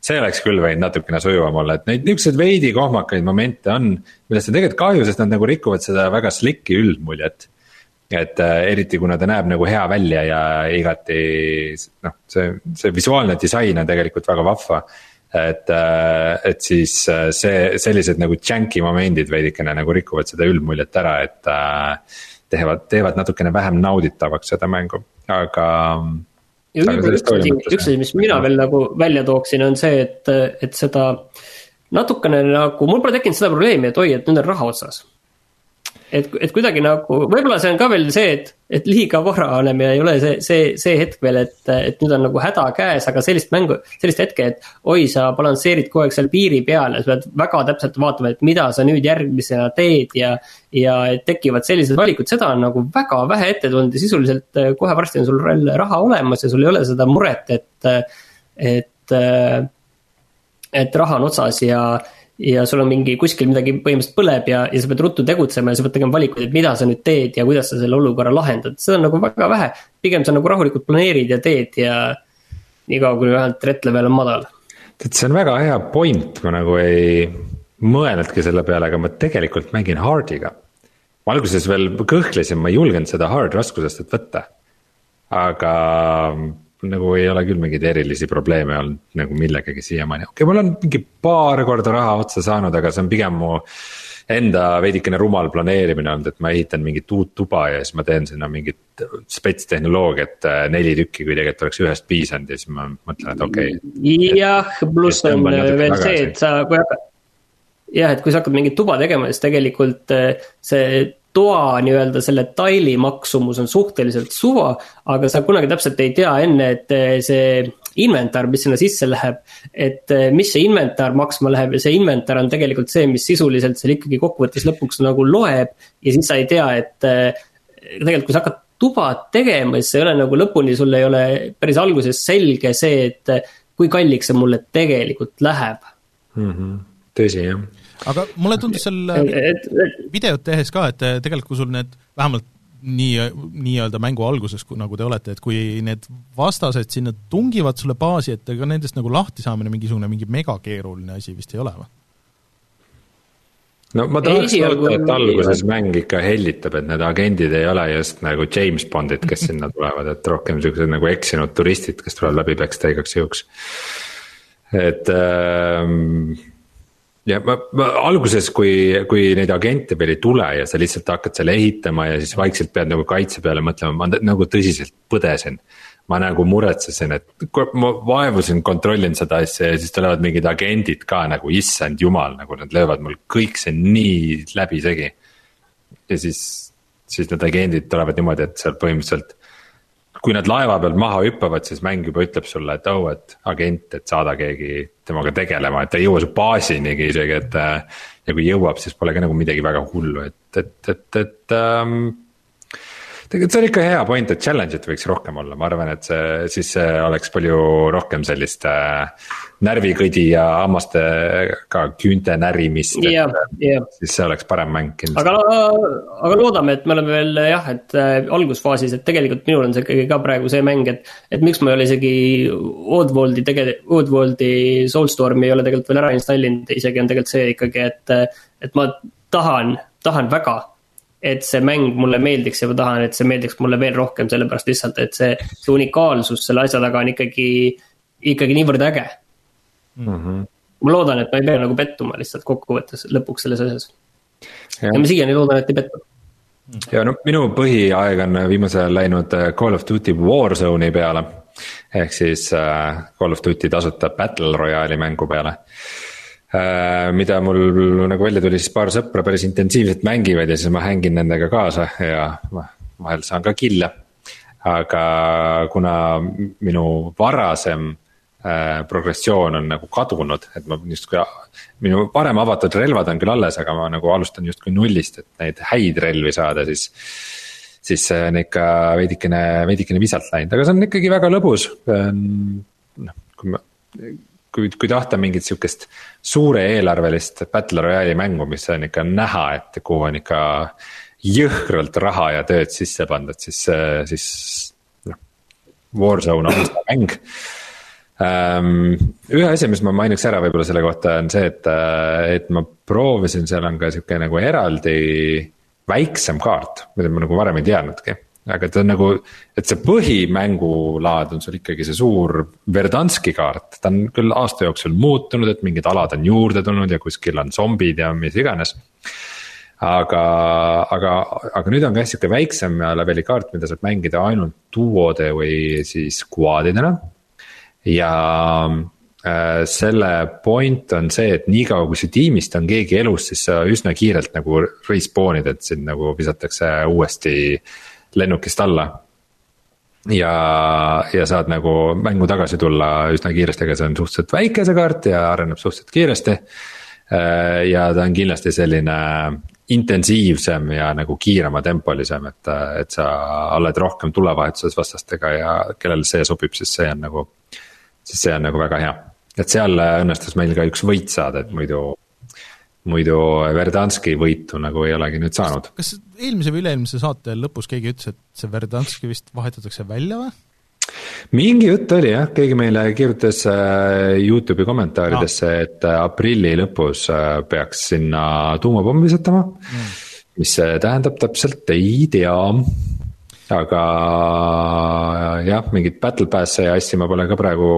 see oleks küll võinud natukene sujuvam olla, et neid niukseid veidi kohmakaid momente on, millest on tegelikult kahju, sest nad nagu rikuvad seda väga slick'i üldmuljet. et äh, eriti kuna ta näeb nagu hea välja ja igati noh, see, see visuaalne disain on tegelikult väga vahva et, äh, et siis äh, see, sellised nagu janky momendid veidikene nagu rikuvad seda üldmuljet ära, et äh, teevad, teevad natukene vähem nauditavaks seda mängu, aga. ja võib-olla üks asi, üks asi, mis mina veel nagu välja tooksin, on see, et, et seda natukene nagu, mul pole tekkinud seda probleemi, et oi, et nüüd on raha otsas et, et kuidagi nagu, võib-olla see on ka veel see, et, et liiga vara oleme ja ei ole see, see, see hetk veel, et, et nüüd on nagu häda käes, aga sellist mängu, sellist hetke, et. oi, sa balansseerid kogu aeg seal piiri peal ja sa pead väga täpselt vaatama, et mida sa nüüd järgmisena teed ja. ja tekivad sellised valikud, seda on nagu väga vähe ette tulnud ja sisuliselt eh, kohe varsti on sul raha olemas ja sul ei ole seda muret, et, et. et raha on otsas ja ja sul on mingi kuskil midagi põhimõtteliselt põleb ja, ja sa pead ruttu tegutsema ja sa pead tegema valikuid, et mida sa nüüd teed ja kuidas sa selle olukorra lahendad, seda on nagu väga vähe. pigem sa nagu rahulikult planeerid ja teed ja niikaua, kuni vähemalt threat level on madal. tead, see on väga hea point, ma nagu ei mõelnudki selle peale, aga ma tegelikult mängin hard'iga. ma alguses veel kõhklesin, ma ei julgenud seda hard raskusest võtta. aga nagu ei ole küll mingeid erilisi probleeme olnud nagu millegagi siiamaani, okei okay,, mul on mingi paar korda raha otsa saanud, aga see on pigem mu. Enda veidikene rumal planeerimine olnud, et ma ehitan mingit uut tuba ja siis ma teen sinna mingit spetstehnoloogiat äh, neli tükki, kui tegelikult oleks ühest piisanud ja siis ma mõtlen, et okei okay.. jah, pluss on veel see, et sa, kui hakkad jah, et kui sa hakkad mingit tuba tegema, siis tegelikult see toa nii-öelda selle taili maksumus on suhteliselt suva, aga sa kunagi täpselt ei tea enne, et see inventar, mis sinna sisse läheb. et mis see inventar maksma läheb ja see inventar on tegelikult see, mis sisuliselt seal ikkagi kokkuvõttes lõpuks nagu loeb. ja siis sa ei tea, et tegelikult kui sa hakkad tuba tegema, siis see ei ole nagu lõpuni, sul ei ole päris alguses selge see, et kui kalliks see mulle tegelikult läheb mm. -hmm. tõsi, jah. Aga mulle tundus seal videot tehes ka, et tegelikult kui sul need vähemalt nii, nii-öelda mängu alguses, nagu te olete, et kui need vastased sinna tungivad sulle baasi, et ega nendest nagu lahti saamine mingisugune mingi megakeeruline asi vist ei ole või? no ma tahaks loota, et alguses mäng ikka hellitab, et need agendid ei ole just nagu James Bondid, kes sinna tulevad, et rohkem siuksed nagu eksinud turistid, kes tulevad läbi peksta igaks juhuks. et ähm, ja ma, ma alguses, kui, kui neid agente veel ei tule ja sa lihtsalt hakkad seal ehitama ja siis vaikselt pead nagu kaitse peale mõtlema, ma nagu tõsiselt põdesin ma nagu muretsesin, et ma vaevusin, kontrollin seda asja ja siis tulevad mingid agendid ka nagu issand jumal, nagu nad löövad mul kõik see nii läbisegi. ja siis, siis need agendid tulevad niimoodi, et seal põhimõtteliselt. Kui nad laeva pealt maha hüppavad, siis mäng juba ütleb sulle, et oh, et agent, et saada keegi temaga tegelema, et ta ei jõua su baasinigi isegi, et. ja kui jõuab, siis pole ka nagu midagi väga hullu, et, et, et, et ähm, tegelikult see on ikka hea point, et challenge'it võiks rohkem olla, ma arvan, et see, siis see oleks palju rohkem sellist äh, närvikõdi ja hammastega küünte närimist. siis see oleks parem mäng kindlasti. aga, aga loodame, et me oleme veel jah, et äh, algusfaasis, et tegelikult minul on see ikkagi ka praegu see mäng, et. et miks ma ei ole isegi Oddworldi tege-, Oddworldi Soulstormi ei ole tegelikult veel ära installinud, isegi on tegelikult see ikkagi, et. et ma tahan, tahan väga et see mäng mulle meeldiks ja ma tahan, et see meeldiks mulle veel rohkem, sellepärast lihtsalt, et see, see unikaalsus selle asja taga on ikkagi, ikkagi niivõrd äge mm. -hmm. ma loodan, et ma ei pea nagu pettuma lihtsalt kokkuvõttes lõpuks selles asjas. ja ma siiani loodan, et ei pettu ja no minu põhiaeg on viimasel ajal läinud äh, Call of Duty Warzone'i peale. ehk siis äh, Call of Duty tasuta Battle Royale'i mängu peale Äh, mida mul nagu välja tuli, siis paar sõpra päris intensiivselt mängivad ja siis ma hängin nendega kaasa ja vahel saan ka kill'e. aga kuna minu varasem äh, progressioon on nagu kadunud, et ma justkui, minu varem avatud relvad on küll alles, aga ma nagu alustan justkui nullist, et neid häid relvi saada, siis siis see on ikka veidikene, veidikene visalt läinud, aga see on ikkagi väga lõbus. noh, kui ma kui, kui tahta mingit sihukest suure eelarvelist Battle Royale'i mängu, mis on ikka näha, et kuhu on ikka jõhkralt raha ja tööd sisse pandud, siis, siis noh. Warzone on seda mäng um,. ühe asja, mis ma mainiks ära võib-olla selle kohta on see, et, et ma proovisin, seal on ka sihuke nagu eraldi väiksem kaart, mida ma nagu varem ei teadnudki aga ta on nagu, et see põhimängulaad on sul ikkagi see suur Verdanski kaart, ta on küll aasta jooksul muutunud, et mingid alad on juurde tulnud ja kuskil on zombid ja mis iganes. aga, aga, aga nüüd on ka sihuke väiksem leveli kaart, mida saab mängida ainult duode või siis quad'idena. ja äh, selle point on see, et niikaua kui su tiimist on keegi elus, siis sa üsna kiirelt nagu respawn'id, et sind nagu visatakse uuesti lennukist alla. ja, ja saad nagu mängu tagasi tulla üsna kiiresti, aga see on suhteliselt väike see kaart ja areneb suhteliselt kiiresti. Äh, ja ta on kindlasti selline intensiivsem ja nagu kiirema tempolisem, et, et sa oled rohkem tulevahetuses vastastega ja kellele see sobib, siis see on nagu. siis see on nagu väga hea, et seal õnnestus meil ka üks võit saada, et muidu muidu Verdanski võitu nagu ei olegi nüüd saanud. kas eelmise või üle-eelmise saate lõpus keegi ütles, et see Verdanski vist vahetatakse välja või? mingi jutt oli jah, keegi meile kirjutas äh, Youtube'i kommentaaridesse no., et äh, aprilli lõpus äh, peaks sinna tuumapommi visatama mm.. mis see tähendab täpselt, ei tea aga jah, mingit battle pass'e ja asju ma pole ka praegu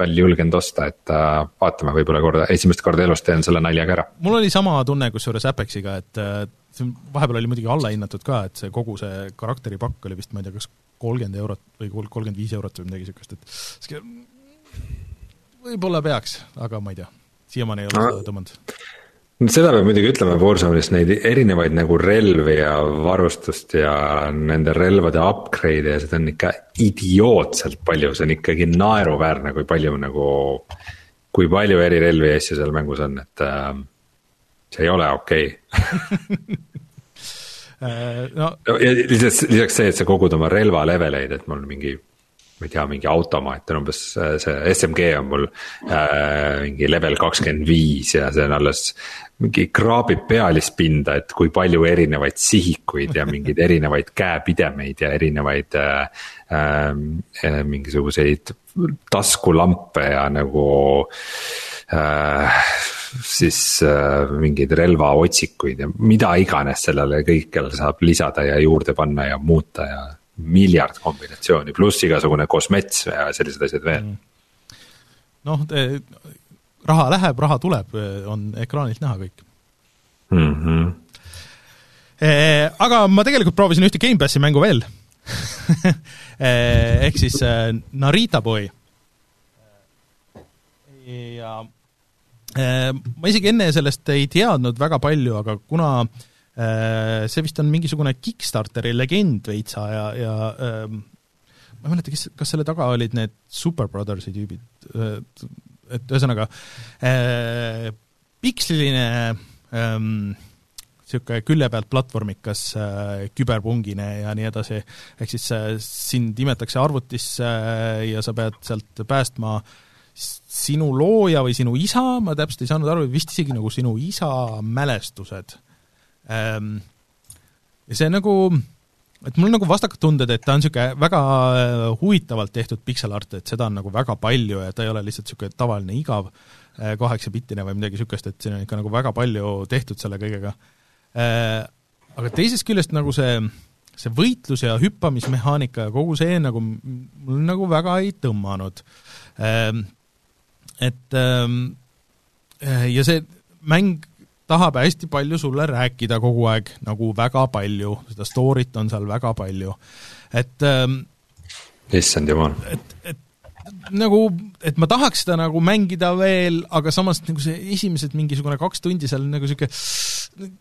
veel julgenud osta, et äh, vaatame, võib-olla korda, esimest korda elus teen selle naljaga ära. mul oli sama tunne kusjuures Apexiga, et äh, see vahepeal oli muidugi allahinnatud ka, et see kogu see karakteripakk oli vist, ma ei tea, kas kolmkümmend eurot või kolmkümmend viis eurot või midagi niisugust, et võib-olla peaks, aga ma ei tea, siiamaani ei ole seda tõmmanud seda peab muidugi ütlema Warzone'is neid erinevaid nagu relvi ja varustust ja nende relvade upgrade'e ja seda on ikka idiootselt palju, see on ikkagi naeruväärne, kui palju nagu. kui palju eri relvi ja asju seal mängus on, et äh, see ei ole okei okay. Äh, no. ja lisaks, lisaks see, et sa kogud oma relva leveleid, et mul mingi ma ei tea, mingi automaat on umbes see SMG on mul äh, mingi level kakskümmend viis ja see on alles. mingi kraabib pealispinda, et kui palju erinevaid sihikuid ja mingeid erinevaid käepidemeid ja erinevaid äh, äh, mingisuguseid taskulampe ja nagu äh, siis äh, mingeid relvaotsikuid ja mida iganes sellele kõikjale saab lisada ja juurde panna ja muuta ja miljard kombinatsiooni, pluss igasugune kosmets ja sellised asjad veel mm.. noh, raha läheb, raha tuleb, on ekraanilt näha kõik mm. -hmm. aga ma tegelikult proovisin ühte Gamepassi mängu veel ehk siis Narita Boy. ja ma isegi enne sellest ei teadnud väga palju, aga kuna Äh, see vist on mingisugune Kickstarteri legend veitsa ja, ja ähm, ma ei mäleta, kes, kas selle taga olid need Super Brothersi tüübid, äh, et ühesõnaga äh, piksliline ähm, niisugune külje pealt platvormikas äh, küberpungine ja nii edasi, ehk siis äh, sind imetakse arvutisse äh, ja sa pead sealt päästma sinu looja või sinu isa, ma täpselt ei saanud aru, vist isegi nagu sinu isa mälestused ja see nagu, et mul on nagu vastakad tunded, et ta on niisugune väga äh, huvitavalt tehtud pixel art, et seda on nagu väga palju ja ta ei ole lihtsalt niisugune tavaline igav äh, kaheksabittine või midagi niisugust, et siin on ikka nagu väga palju tehtud selle kõigega. Äh, aga teisest küljest nagu see, see võitlus ja hüppamismehaanika ja kogu see nagu mul nagu väga ei tõmmanud. Ehm, et ehm, ja see mäng tahab hästi palju sulle rääkida kogu aeg, nagu väga palju, seda story't on seal väga palju, et ähm, issand jumal. et, et nagu, et ma tahaks seda nagu mängida veel, aga samas nagu see esimesed mingisugune kaks tundi seal nagu niisugune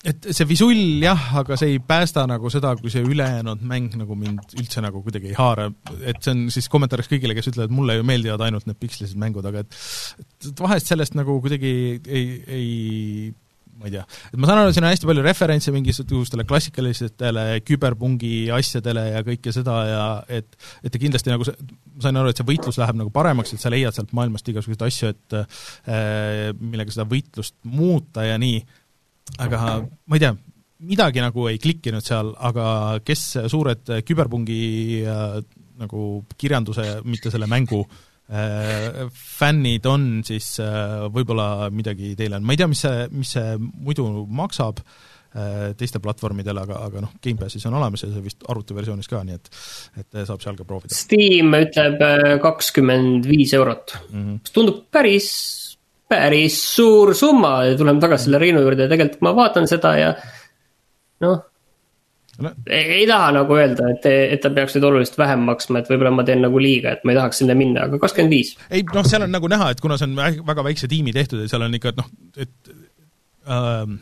et see visull jah, aga see ei päästa nagu seda, kui see ülejäänud mäng nagu mind üldse nagu kuidagi ei haara, et see on siis kommentaariks kõigile, kes ütlevad, mulle ju meeldivad ainult need pikslised mängud, aga et et vahest sellest nagu kuidagi ei, ei ma ei tea, et ma saan aru, siin on hästi palju referentse mingisugustele klassikalistele küberpungi asjadele ja kõike seda ja et et ta kindlasti nagu ma sain aru, et see võitlus läheb nagu paremaks, et sa leiad sealt maailmast igasuguseid asju, et äh, millega seda võitlust muuta ja nii aga ma ei tea, midagi nagu ei klikkinud seal, aga kes suured küberpungi äh, nagu kirjanduse, mitte selle mängu äh, fännid on, siis äh, võib-olla midagi teile on, ma ei tea, mis see, mis see muidu maksab äh, teistel platvormidel, aga, aga noh, Gamepassis on olemas ja see vist arvutiversioonis ka, nii et et saab seal ka proovida. Steam ütleb kakskümmend viis eurot mm, -hmm. mis tundub päris päris suur summa ja tuleme tagasi selle Reinu juurde. Ja tegelikult ma vaatan seda ja noh no.. Ei, ei taha nagu öelda, et, et ta peaks nüüd oluliselt vähem maksma, et võib-olla ma teen nagu liiga, et ma ei tahaks sinna minna, aga kakskümmend viis. ei noh, seal on nagu näha, et kuna see on väga väikse tiimi tehtud ja seal on ikka noh, et äh,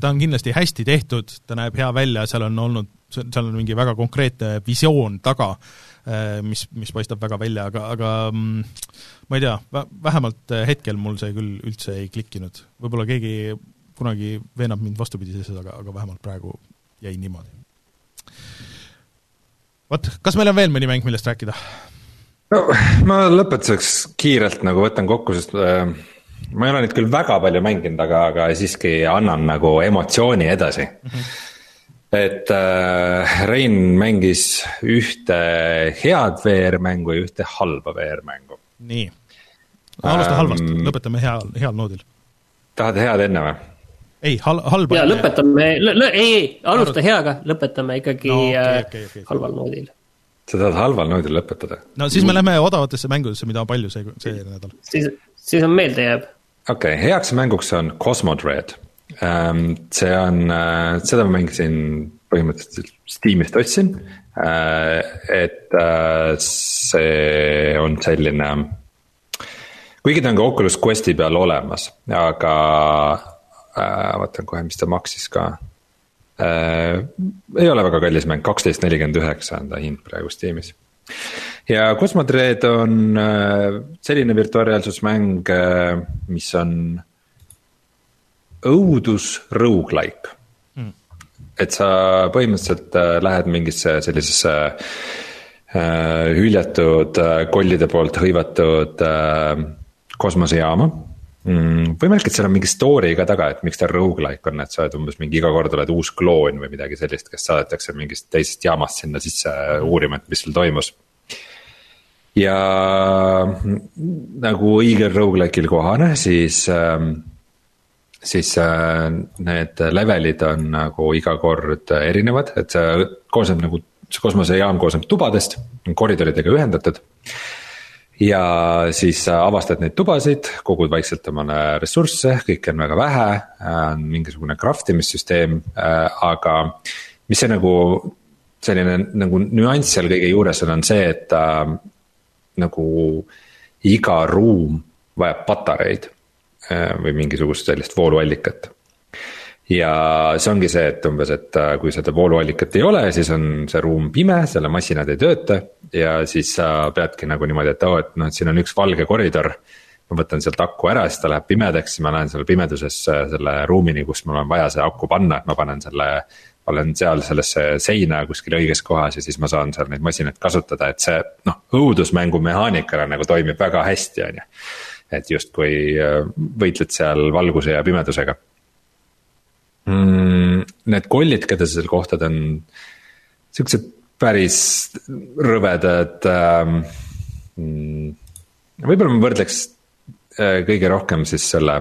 ta on kindlasti hästi tehtud, ta näeb hea välja, seal on olnud, seal on mingi väga konkreetne visioon taga. äh,, mis, mis paistab väga välja, aga, aga mm, ma ei tea, vähemalt äh, hetkel mul see küll üldse ei klikkinud. võib-olla keegi kunagi veenab mind vastupidises, aga, aga vähemalt praegu jäi niimoodi. vot, kas meil on veel mõni mäng, millest rääkida? no ma lõpetuseks kiirelt nagu võtan kokku, sest äh, ma ei ole neid küll väga palju mänginud, aga, aga siiski annan nagu emotsiooni edasi mm. -hmm et äh, Rein mängis ühte head VR-mängu ja ühte halba VR-mängu nii, alusta ähm, halvast, lõpetame hea, heal noodil. tahad head enne või? ei, hal-, halba. ja lõpetame, ei, ei, alusta heaga, lõpetame ikkagi no, okay, okay, okay. halval noodil. sa tahad halval noodil lõpetada? no siis me lähme odavatesse mängudesse, mida on palju see, see nädal. siis, siis on meelde jääb. okei okay,, heaks mänguks on Cosmodred um,. See on uh,, seda ma mängisin põhimõtteliselt Steamist ostsin Äh, et äh, see on selline kuigi ta on ka Oculus Questi peal olemas, aga äh, vaatan kohe, mis ta maksis ka äh,. ei ole väga kallis mäng, kaksteist nelikümmend üheksa on ta hind praegu Steamis. ja Cosmodread on äh, selline virtuaalreaalsusmäng äh,, mis on õudus rogu-like mm.. et sa põhimõtteliselt äh, lähed mingisse sellisesse äh, hüljatud äh, kollide poolt hõivatud äh, kosmosejaama. Mm,. võimalik, et seal on mingi story ka taga, et miks ta rogu-like on, et sa oled umbes mingi iga kord oled uus kloon või midagi sellist, kes saadetakse mingist teisest jaamast sinna sisse uurima, et mis seal toimus. Ja nagu õigel rogu-like'il kohane, siis ähm, siis äh, need levelid on nagu iga kord erinevad, et see koosneb nagu, see kosmosejaam koosneb tubadest, koridoridega ühendatud. ja siis sa avastad neid tubasid, kogud vaikselt omale ressursse, kõike on väga vähe, on mingisugune craft imissüsteem, äh, aga mis see nagu selline nagu nüanss seal kõige juures on, on see, et äh, nagu iga ruum vajab patareid Äh, või mingisugust sellist vooluallikat. ja see ongi see, et umbes, et äh, kui seda vooluallikat ei ole, siis on see ruum pime, selle masinad ei tööta ja siis sa peadki nagu niimoodi, et oo oh,, et noh, et siin on üks valge koridor ma võtan sealt aku ära, siis ta läheb pimedaks, siis ma lähen seal pimeduses selle ruumini, kus mul on vaja see aku panna, et ma panen selle. olen seal sellesse seina kuskil õiges kohas ja siis ma saan seal neid masinaid kasutada, et see noh, õudusmängu mehaanikana nagu toimib väga hästi, on ju et justkui äh, võitled seal valguse ja pimedusega mm,. Need kollid, keda sa seal kohtad, on siuksed päris rõvedad ähm,. Mm, võib-olla ma võrdleks äh, kõige rohkem siis selle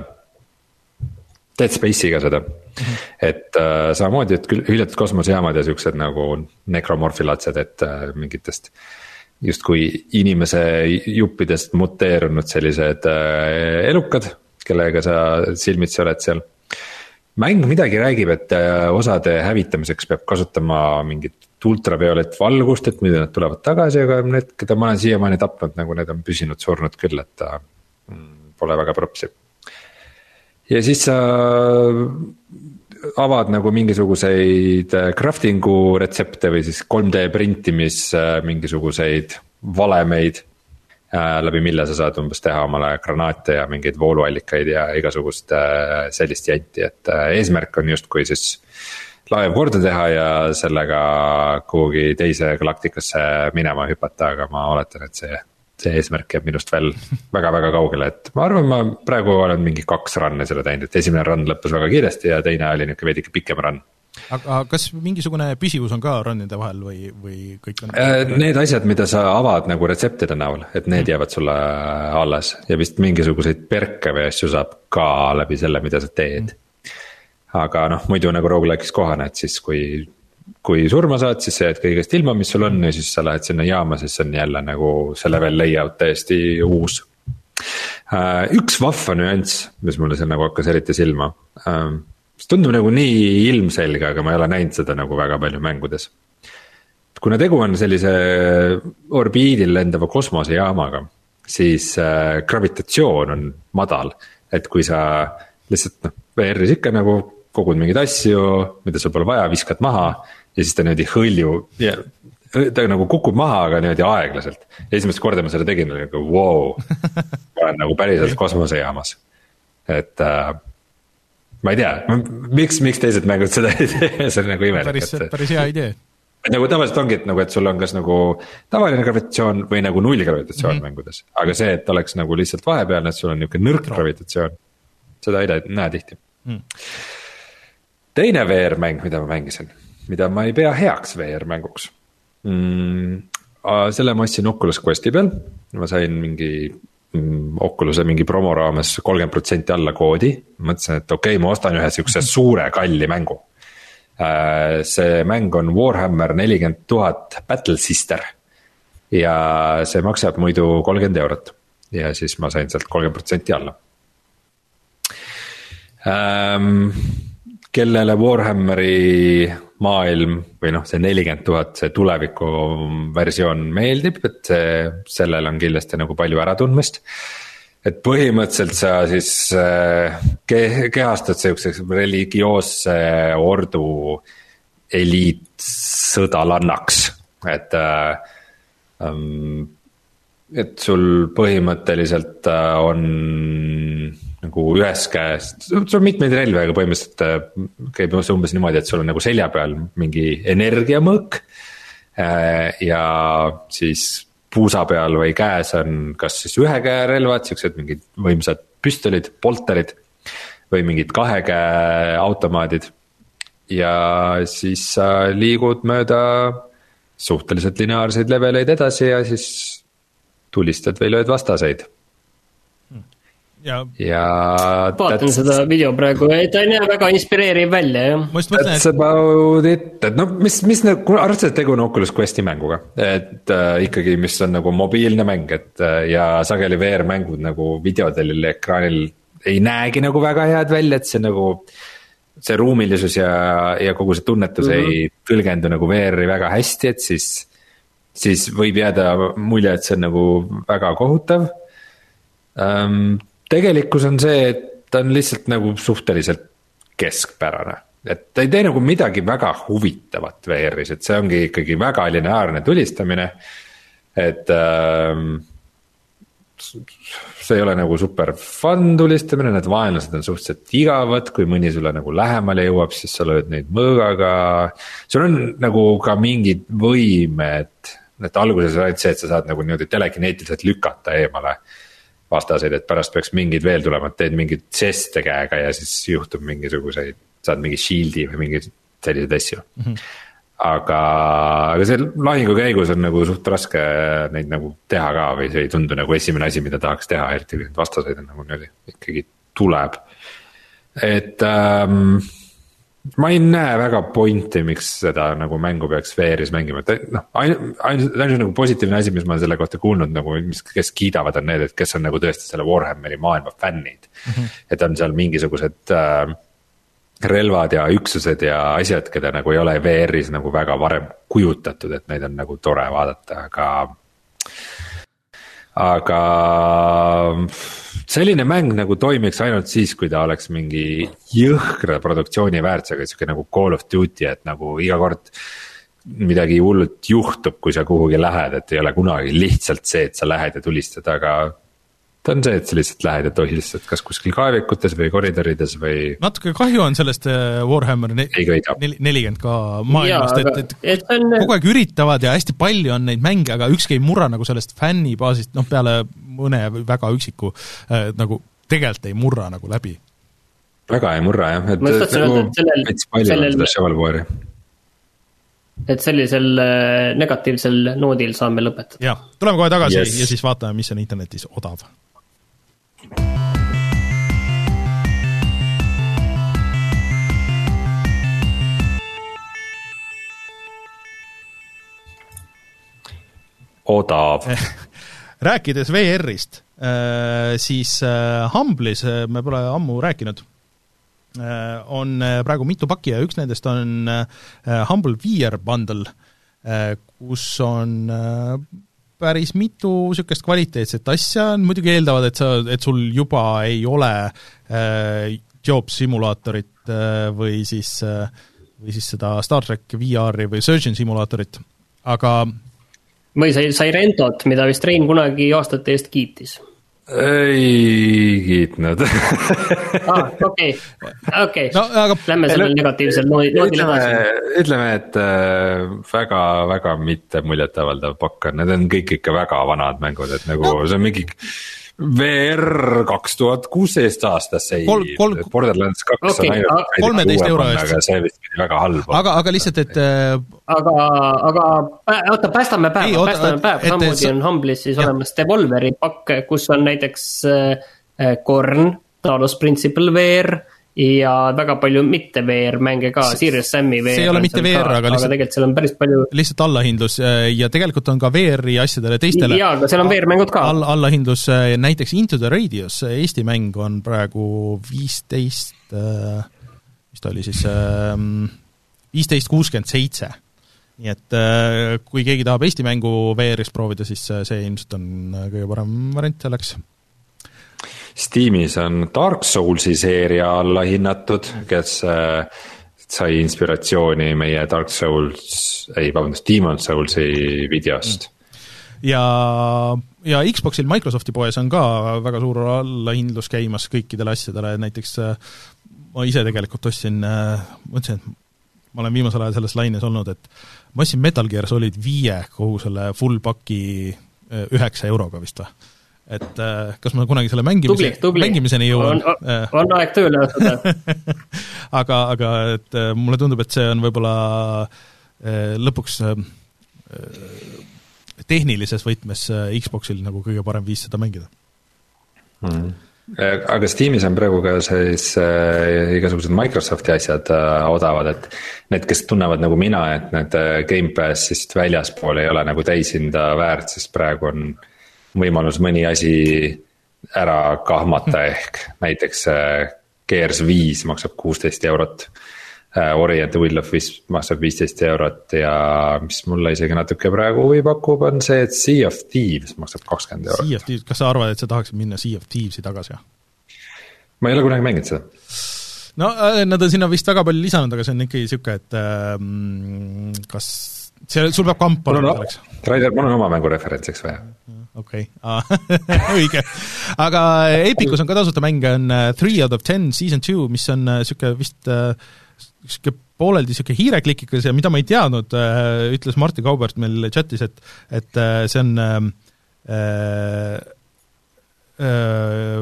Dead Space'iga seda. -hmm. et äh, samamoodi, et hüljatud kosmosejaamad ja siuksed nagu nekromorfilaadsed, et äh, mingitest äh, justkui inimese juppidest muteerunud sellised äh, elukad, kellega sa silmitsi oled seal. mäng midagi räägib, et äh, osade hävitamiseks peab kasutama mingit ultraviolet valgust, et muidu nad tulevad tagasi, aga need, keda ma olen siiamaani tapnud, nagu need on püsinud surnud küll, et mm, pole väga propsi. ja siis sa avad nagu mingisuguseid äh, crafting'u retsepte või siis 3D printimis äh, mingisuguseid valemeid. Äh, läbi mille sa saad umbes teha omale granaate ja mingeid vooluallikaid ja igasugust sellist janti, et eesmärk on justkui siis laev korda teha ja sellega kuhugi teise galaktikasse minema hüpata, aga ma oletan, et see see eesmärk jääb minust veel väga-väga kaugele, et ma arvan, ma praegu olen mingi kaks run'i selle teinud, et esimene run lõppes väga kiiresti ja teine oli nihuke veidike pikem run aga kas mingisugune püsivus on ka run'ide vahel või, või kõik on? Äh, need asjad, mida sa avad nagu retseptide näol, et need mm. jäävad sulle alles ja vist mingisuguseid perke või asju saab ka läbi selle, mida sa teed mm.. aga noh, muidu nagu rogu-like'is kohane, et siis kui kui surma saad, siis sa jääd kõigest ilma, mis sul on ja siis sa lähed sinna jaama, siis on jälle nagu see level layout täiesti uus. Äh, üks vahva nüanss, mis mulle seal nagu hakkas eriti silma. Äh, see tundub nagu nii ilmselge, aga ma ei ole näinud seda nagu väga palju mängudes. kuna tegu on sellise orbiidil lendava kosmosejaamaga, siis äh, gravitatsioon on madal, et kui sa lihtsalt noh, VR-is ikka nagu kogud mingeid asju, mida sul pole vaja, viskad maha ja siis ta niimoodi hõlju ja ta nagu kukub maha, aga niimoodi aeglaselt. esimest korda ma seda tegin, oli nagu vau wow., ma olen nagu päriselt kosmosejaamas, et äh, ma ei tea, miks, miks teised mängud seda ei tee, see on nagu imelik. päris, päris hea idee. et nagu tavaliselt ongi, et nagu, et sul on kas nagu tavaline gravitatsioon või nagu nullgravitatsioon mm -hmm. mängudes. aga see, et oleks nagu lihtsalt vahepealne, et sul on nihuke nõrk gravitatsioon, seda ei näe tihti mm teine VR-mäng, mida ma mängisin, mida ma ei pea heaks VR-mänguks mm,. selle ma ostsin Oculus Questi peal, ma sain mingi mm, Oculus'e mingi promo raames kolmkümmend protsenti alla koodi. mõtlesin, et okei okay,, ma ostan ühe sihukese suure kalli mängu. Äh, see mäng on Warhammer nelikümmend tuhat Battle Sister. ja see maksab muidu kolmkümmend eurot ja siis ma sain sealt kolmkümmend protsenti alla ähm, kellele Warhammeri maailm või noh, see nelikümmend tuhat, see tuleviku versioon meeldib, et see, sellel on kindlasti nagu palju äratundmist. et põhimõtteliselt sa siis äh, ke-, kehastad sihukeseks religioosse ordu eliitsõdalannaks, et äh,. Et sul põhimõtteliselt äh, on nagu ühest käest, sul on mitmeid relvi, aga põhimõtteliselt äh, käib umbes niimoodi, et sul on nagu selja peal mingi energiamõõk. Äh, ja siis puusa peal või käes on kas siis ühe käe relvad, siuksed mingid võimsad püstolid, polterid. või mingid kahe käe automaadid. ja siis sa liigud mööda suhteliselt lineaarseid leveleid edasi ja siis tulistad või lööd vastaseid ja, ja. vaatan seda video praegu, ta ei näe väga inspireeriv välja, jah. That's about it, et noh, mis, mis nagu, arvestades, et tegu on Oculus Questi mänguga, et äh, ikkagi, mis on nagu mobiilne mäng, et äh, ja sageli VR-mängud nagu videodel ekraanil ei näegi nagu väga head välja, et see nagu. see ruumilisus ja, ja kogu see tunnetus mm -hmm. ei tõlgendu nagu VR-i väga hästi, et siis. Siis võib jääda mulje, et see on nagu väga kohutav um, tegelikkus on see, et ta on lihtsalt nagu suhteliselt keskpärane. et ta ei tee nagu midagi väga huvitavat VR-is, et see ongi ikkagi väga lineaarne tulistamine. et ähm, see ei ole nagu super fun tulistamine, need vaenlased on suhteliselt igavad, kui mõni sulle nagu lähemale jõuab, siis sa lööd neid mõõgaga. sul on nagu ka mingid võimed, et alguses oli ainult see, et sa saad nagu niimoodi telekineetiliselt lükata eemale vastaseid, et pärast peaks mingid veel tulema, et teed mingeid žeste käega ja siis juhtub mingisuguseid, saad mingi shield'i või mingeid selliseid asju mm. -hmm. aga, aga see lahingu käigus on nagu suht raske neid nagu teha ka või see ei tundu nagu esimene asi, mida tahaks teha, eriti kui neid vastaseid on nagu niimoodi ikkagi tuleb. et ähm, ma ei näe väga pointi, miks seda nagu mängu peaks VR-is mängima, et noh, ainult, ainult, ainult nagu positiivne asi, mis ma selle kohta kuulnud nagu, mis, kes kiidavad, on need, et kes on nagu tõesti selle Warhammeri maailma fännid mm. -hmm. et on seal mingisugused äh, relvad ja üksused ja asjad, keda nagu ei ole VR-is nagu väga varem kujutatud, et neid on nagu tore vaadata, aga. aga selline mäng nagu toimiks ainult siis, kui ta oleks mingi jõhkra produktsiooni väärtusega, sihuke nagu Call of Duty, et nagu iga kord. midagi hullut juhtub, kui sa kuhugi lähed, et ei ole kunagi lihtsalt see, et sa lähed ja tulistad, aga ta on see, et sa lihtsalt lähed ja tohistad kas kuskil kaevikutes või koridorides või. natuke kahju on sellest äh, Warhammer nelikümmend ka maailmast, et, et, et on... kogu aeg üritavad ja hästi palju on neid mänge, aga ükski ei murra nagu sellest fännibaasist, noh peale mõne väga üksiku äh, nagu tegelikult ei murra nagu läbi. väga ei murra jah, et. nagu veits palju sellel... on seda Shovelware'i et sellisel äh, negatiivsel noodil saame lõpetada. jah, tuleme kohe tagasi yes. ja siis vaatame, mis on internetis odav. odav rääkides VR-ist, äh, siis äh, Humble'is, äh, me pole ammu rääkinud, on praegu mitu pakki ja üks nendest on Humble VR bundle, kus on päris mitu niisugust kvaliteetset asja, muidugi eeldavad, et sa, et sul juba ei ole job simulaatorit või siis, või siis seda Star track VR-i või Surgeon simulaatorit, aga või sai, sai Rentot, mida vist Rein kunagi aastate eest kiitis ei kiitnud ah, okei, okei, lähme sellel negatiivsel noodil edasi. ütleme, et äh, väga, väga mitte muljetavaldav pakk on, need on kõik ikka väga vanad mängud, et nagu no. see on mingi VR kaks tuhat kuusteist aastas sai kol, kol, Borderlands kaks okay, on ainult. kolmeteist euro eest. aga see vist pidi väga halb. aga, aga lihtsalt, et äh.... aga, aga oota, päästame päeva, päästame päeva, samamoodi on Humble'is siis jah. olemas Devolveri pakk, kus on näiteks äh, Korn, Talos Principle VR ja väga palju mitte VR mänge ka, Serious Sam'i VR. see ei ole mitte VR, aga lihtsalt. aga tegelikult seal on päris palju. lihtsalt allahindlus äh, ja tegelikult on ka VR-i asjadele teistele. jaa, aga seal on VR-mängud ka. all, allahindlus, äh, näiteks Into the Radius, Eesti mäng on praegu viisteist, äh, mis ta oli siis, ähm, viisteist kuuskümmend seitse nii et kui keegi tahab Eesti mängu VR-is proovida, siis see ilmselt on kõige parem variant selleks Steamis on Dark Soulsi seeria alla hinnatud, kes äh, sai inspiratsiooni meie Dark Souls, ei vabandust, Demon Soulsi videost mm. ja, ja Xboxil Microsofti poes on ka väga suur allahindlus käimas kõikidele asjadele, näiteks äh, ma ise tegelikult ostsin, äh, mõtlesin, et ma olen viimasel ajal selles laines olnud, et ma ostsin Metal Gear Solid viie kogu selle full paki üheksa euroga vist või et äh, kas ma kunagi selle mängimise, mängimiseni jõuan. on, on aeg tööle asuda aga, aga et äh, mulle tundub, et see on võib-olla äh, lõpuks tehnilises võtmes Xboxil nagu kõige parem viis seda mängida mm.. aga Steamis on praegu ka siis äh, igasugused Microsofti asjad äh, odavad, et. Need, kes tunnevad nagu mina, et need Gamepassist väljaspool ei ole nagu täishinda väärt, siis praegu on äh, võimalus mõni asi ära kahmata, ehk näiteks äh, Gears viis maksab kuusteist eurot. Äh, Ori and the Will of Wisp maksab viisteist eurot ja mis mulle isegi natuke praegu huvi pakub, on see, et Sea of Thieves maksab kakskümmend eurot. Sea of Thieves, kas sa arvad, et sa tahaksid minna Sea of Thieves'i tagasi, ma ei ole kunagi mänginud seda no äh, nad on sinna vist väga palju lisanud, aga see on ikkagi niisugune, et ähm, kas see, sul peab kamp olema selleks. Raider, mul on oma mängu referentsiks vaja okei okay. õige. aga Epicus on ka tasuta mänge, on äh, Three out of ten season two, mis on niisugune äh, vist niisugune äh, pooleldi niisugune hiireklikikas ja mida ma ei teadnud, ütles Martti Kaubert meil chatis, et, et see on äh, äh,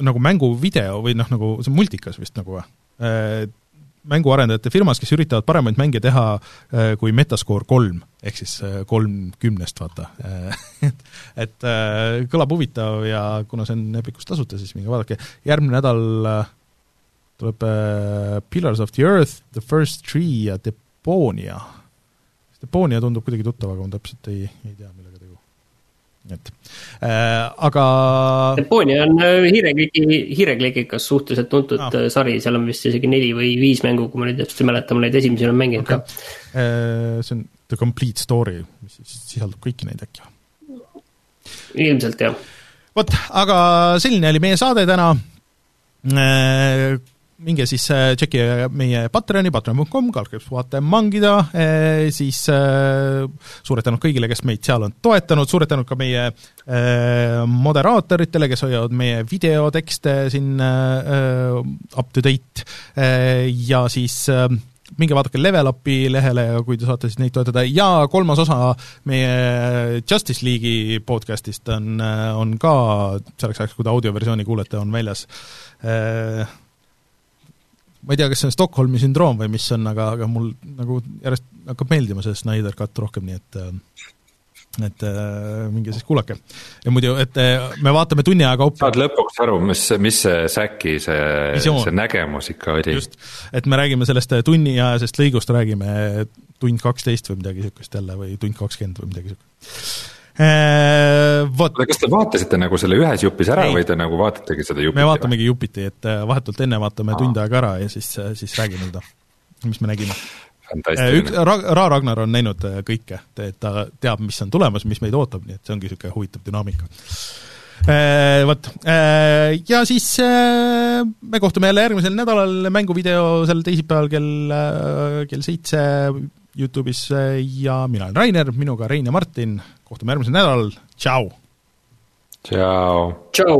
nagu mänguvideo või noh, nagu see on multikas vist nagu või? Mänguarendajate firmas, kes üritavad paremaid mänge teha äh, kui Metascore kolm, ehk siis äh, kolm kümnest, vaata et, et äh, kõlab huvitav ja kuna see on Epicus tasuta, siis minge vaadake, järgmine nädal tuleb Pillars of the Earth, The First Tree ja Deponia. Deponia tundub kuidagi tuttav, aga ma täpselt ei, ei tea, millega et äh, aga. Deponia on äh, hiirekliki, hiireklikikas suhteliselt tuntud ah. sari, seal on vist isegi neli või viis mängu, kui ma nüüd täpselt ei mäleta, ma neid esimesi olen mänginud okay. ka. Äh, see on The Complete Story, mis sisaldab kõiki neid äkki või? ilmselt jah. vot, aga selline oli meie saade täna minge siis äh, tšekkige meie Patreoni, patreon.com, kaldkriips puhata ja mangida, äh, siis äh, suured tänud kõigile, kes meid seal on toetanud, suured tänud ka meie moderaatoritele, kes hoiavad meie videotekste siin up to date. Ja siis minge vaadake Level Upi lehele kui te saate siis neid toetada. Ja kolmas osa meie Justice League'i podcast'ist on, on ka selleks ajaks, kui te audioversiooni kuulete, on väljas ma ei tea, kas see on Stockholmi sündroom või mis on, aga, aga mul nagu järjest hakkab meeldima see Snyder Cut rohkem, nii et et äh, minge siis kuulake. ja muidu, et äh, me vaatame tunni aja kaupa saad lõpuks aru, mis, mis see Säki see, see nägemus ikka oli? just, et me räägime sellest äh, tunniajasest lõigust, räägime tund kaksteist või midagi niisugust jälle või tund kakskümmend või midagi niisugust Äh, vot. kas te vaatasite nagu selle ühes jupis ära ei. või te nagu vaatategi seda jupiti? me vaatamegi jupiti, et äh, vahetult enne vaatame Aa. tund aega ära ja siis, äh, siis räägime seda, mis me nägime. Üks, Ra-, Ra Ragnar on näinud kõike, et ta teab, mis on tulemas, mis meid ootab, nii et see ongi niisugune huvitav dünaamika. Vot, ja siis me kohtume jälle järgmisel nädalal, mänguvideo sel teisipäeval kell, kell seitse Youtube'is ja mina olen Rainer, minuga Rein ja Martin, kohtume järgmisel nädalal, tšau! tšau! tšau!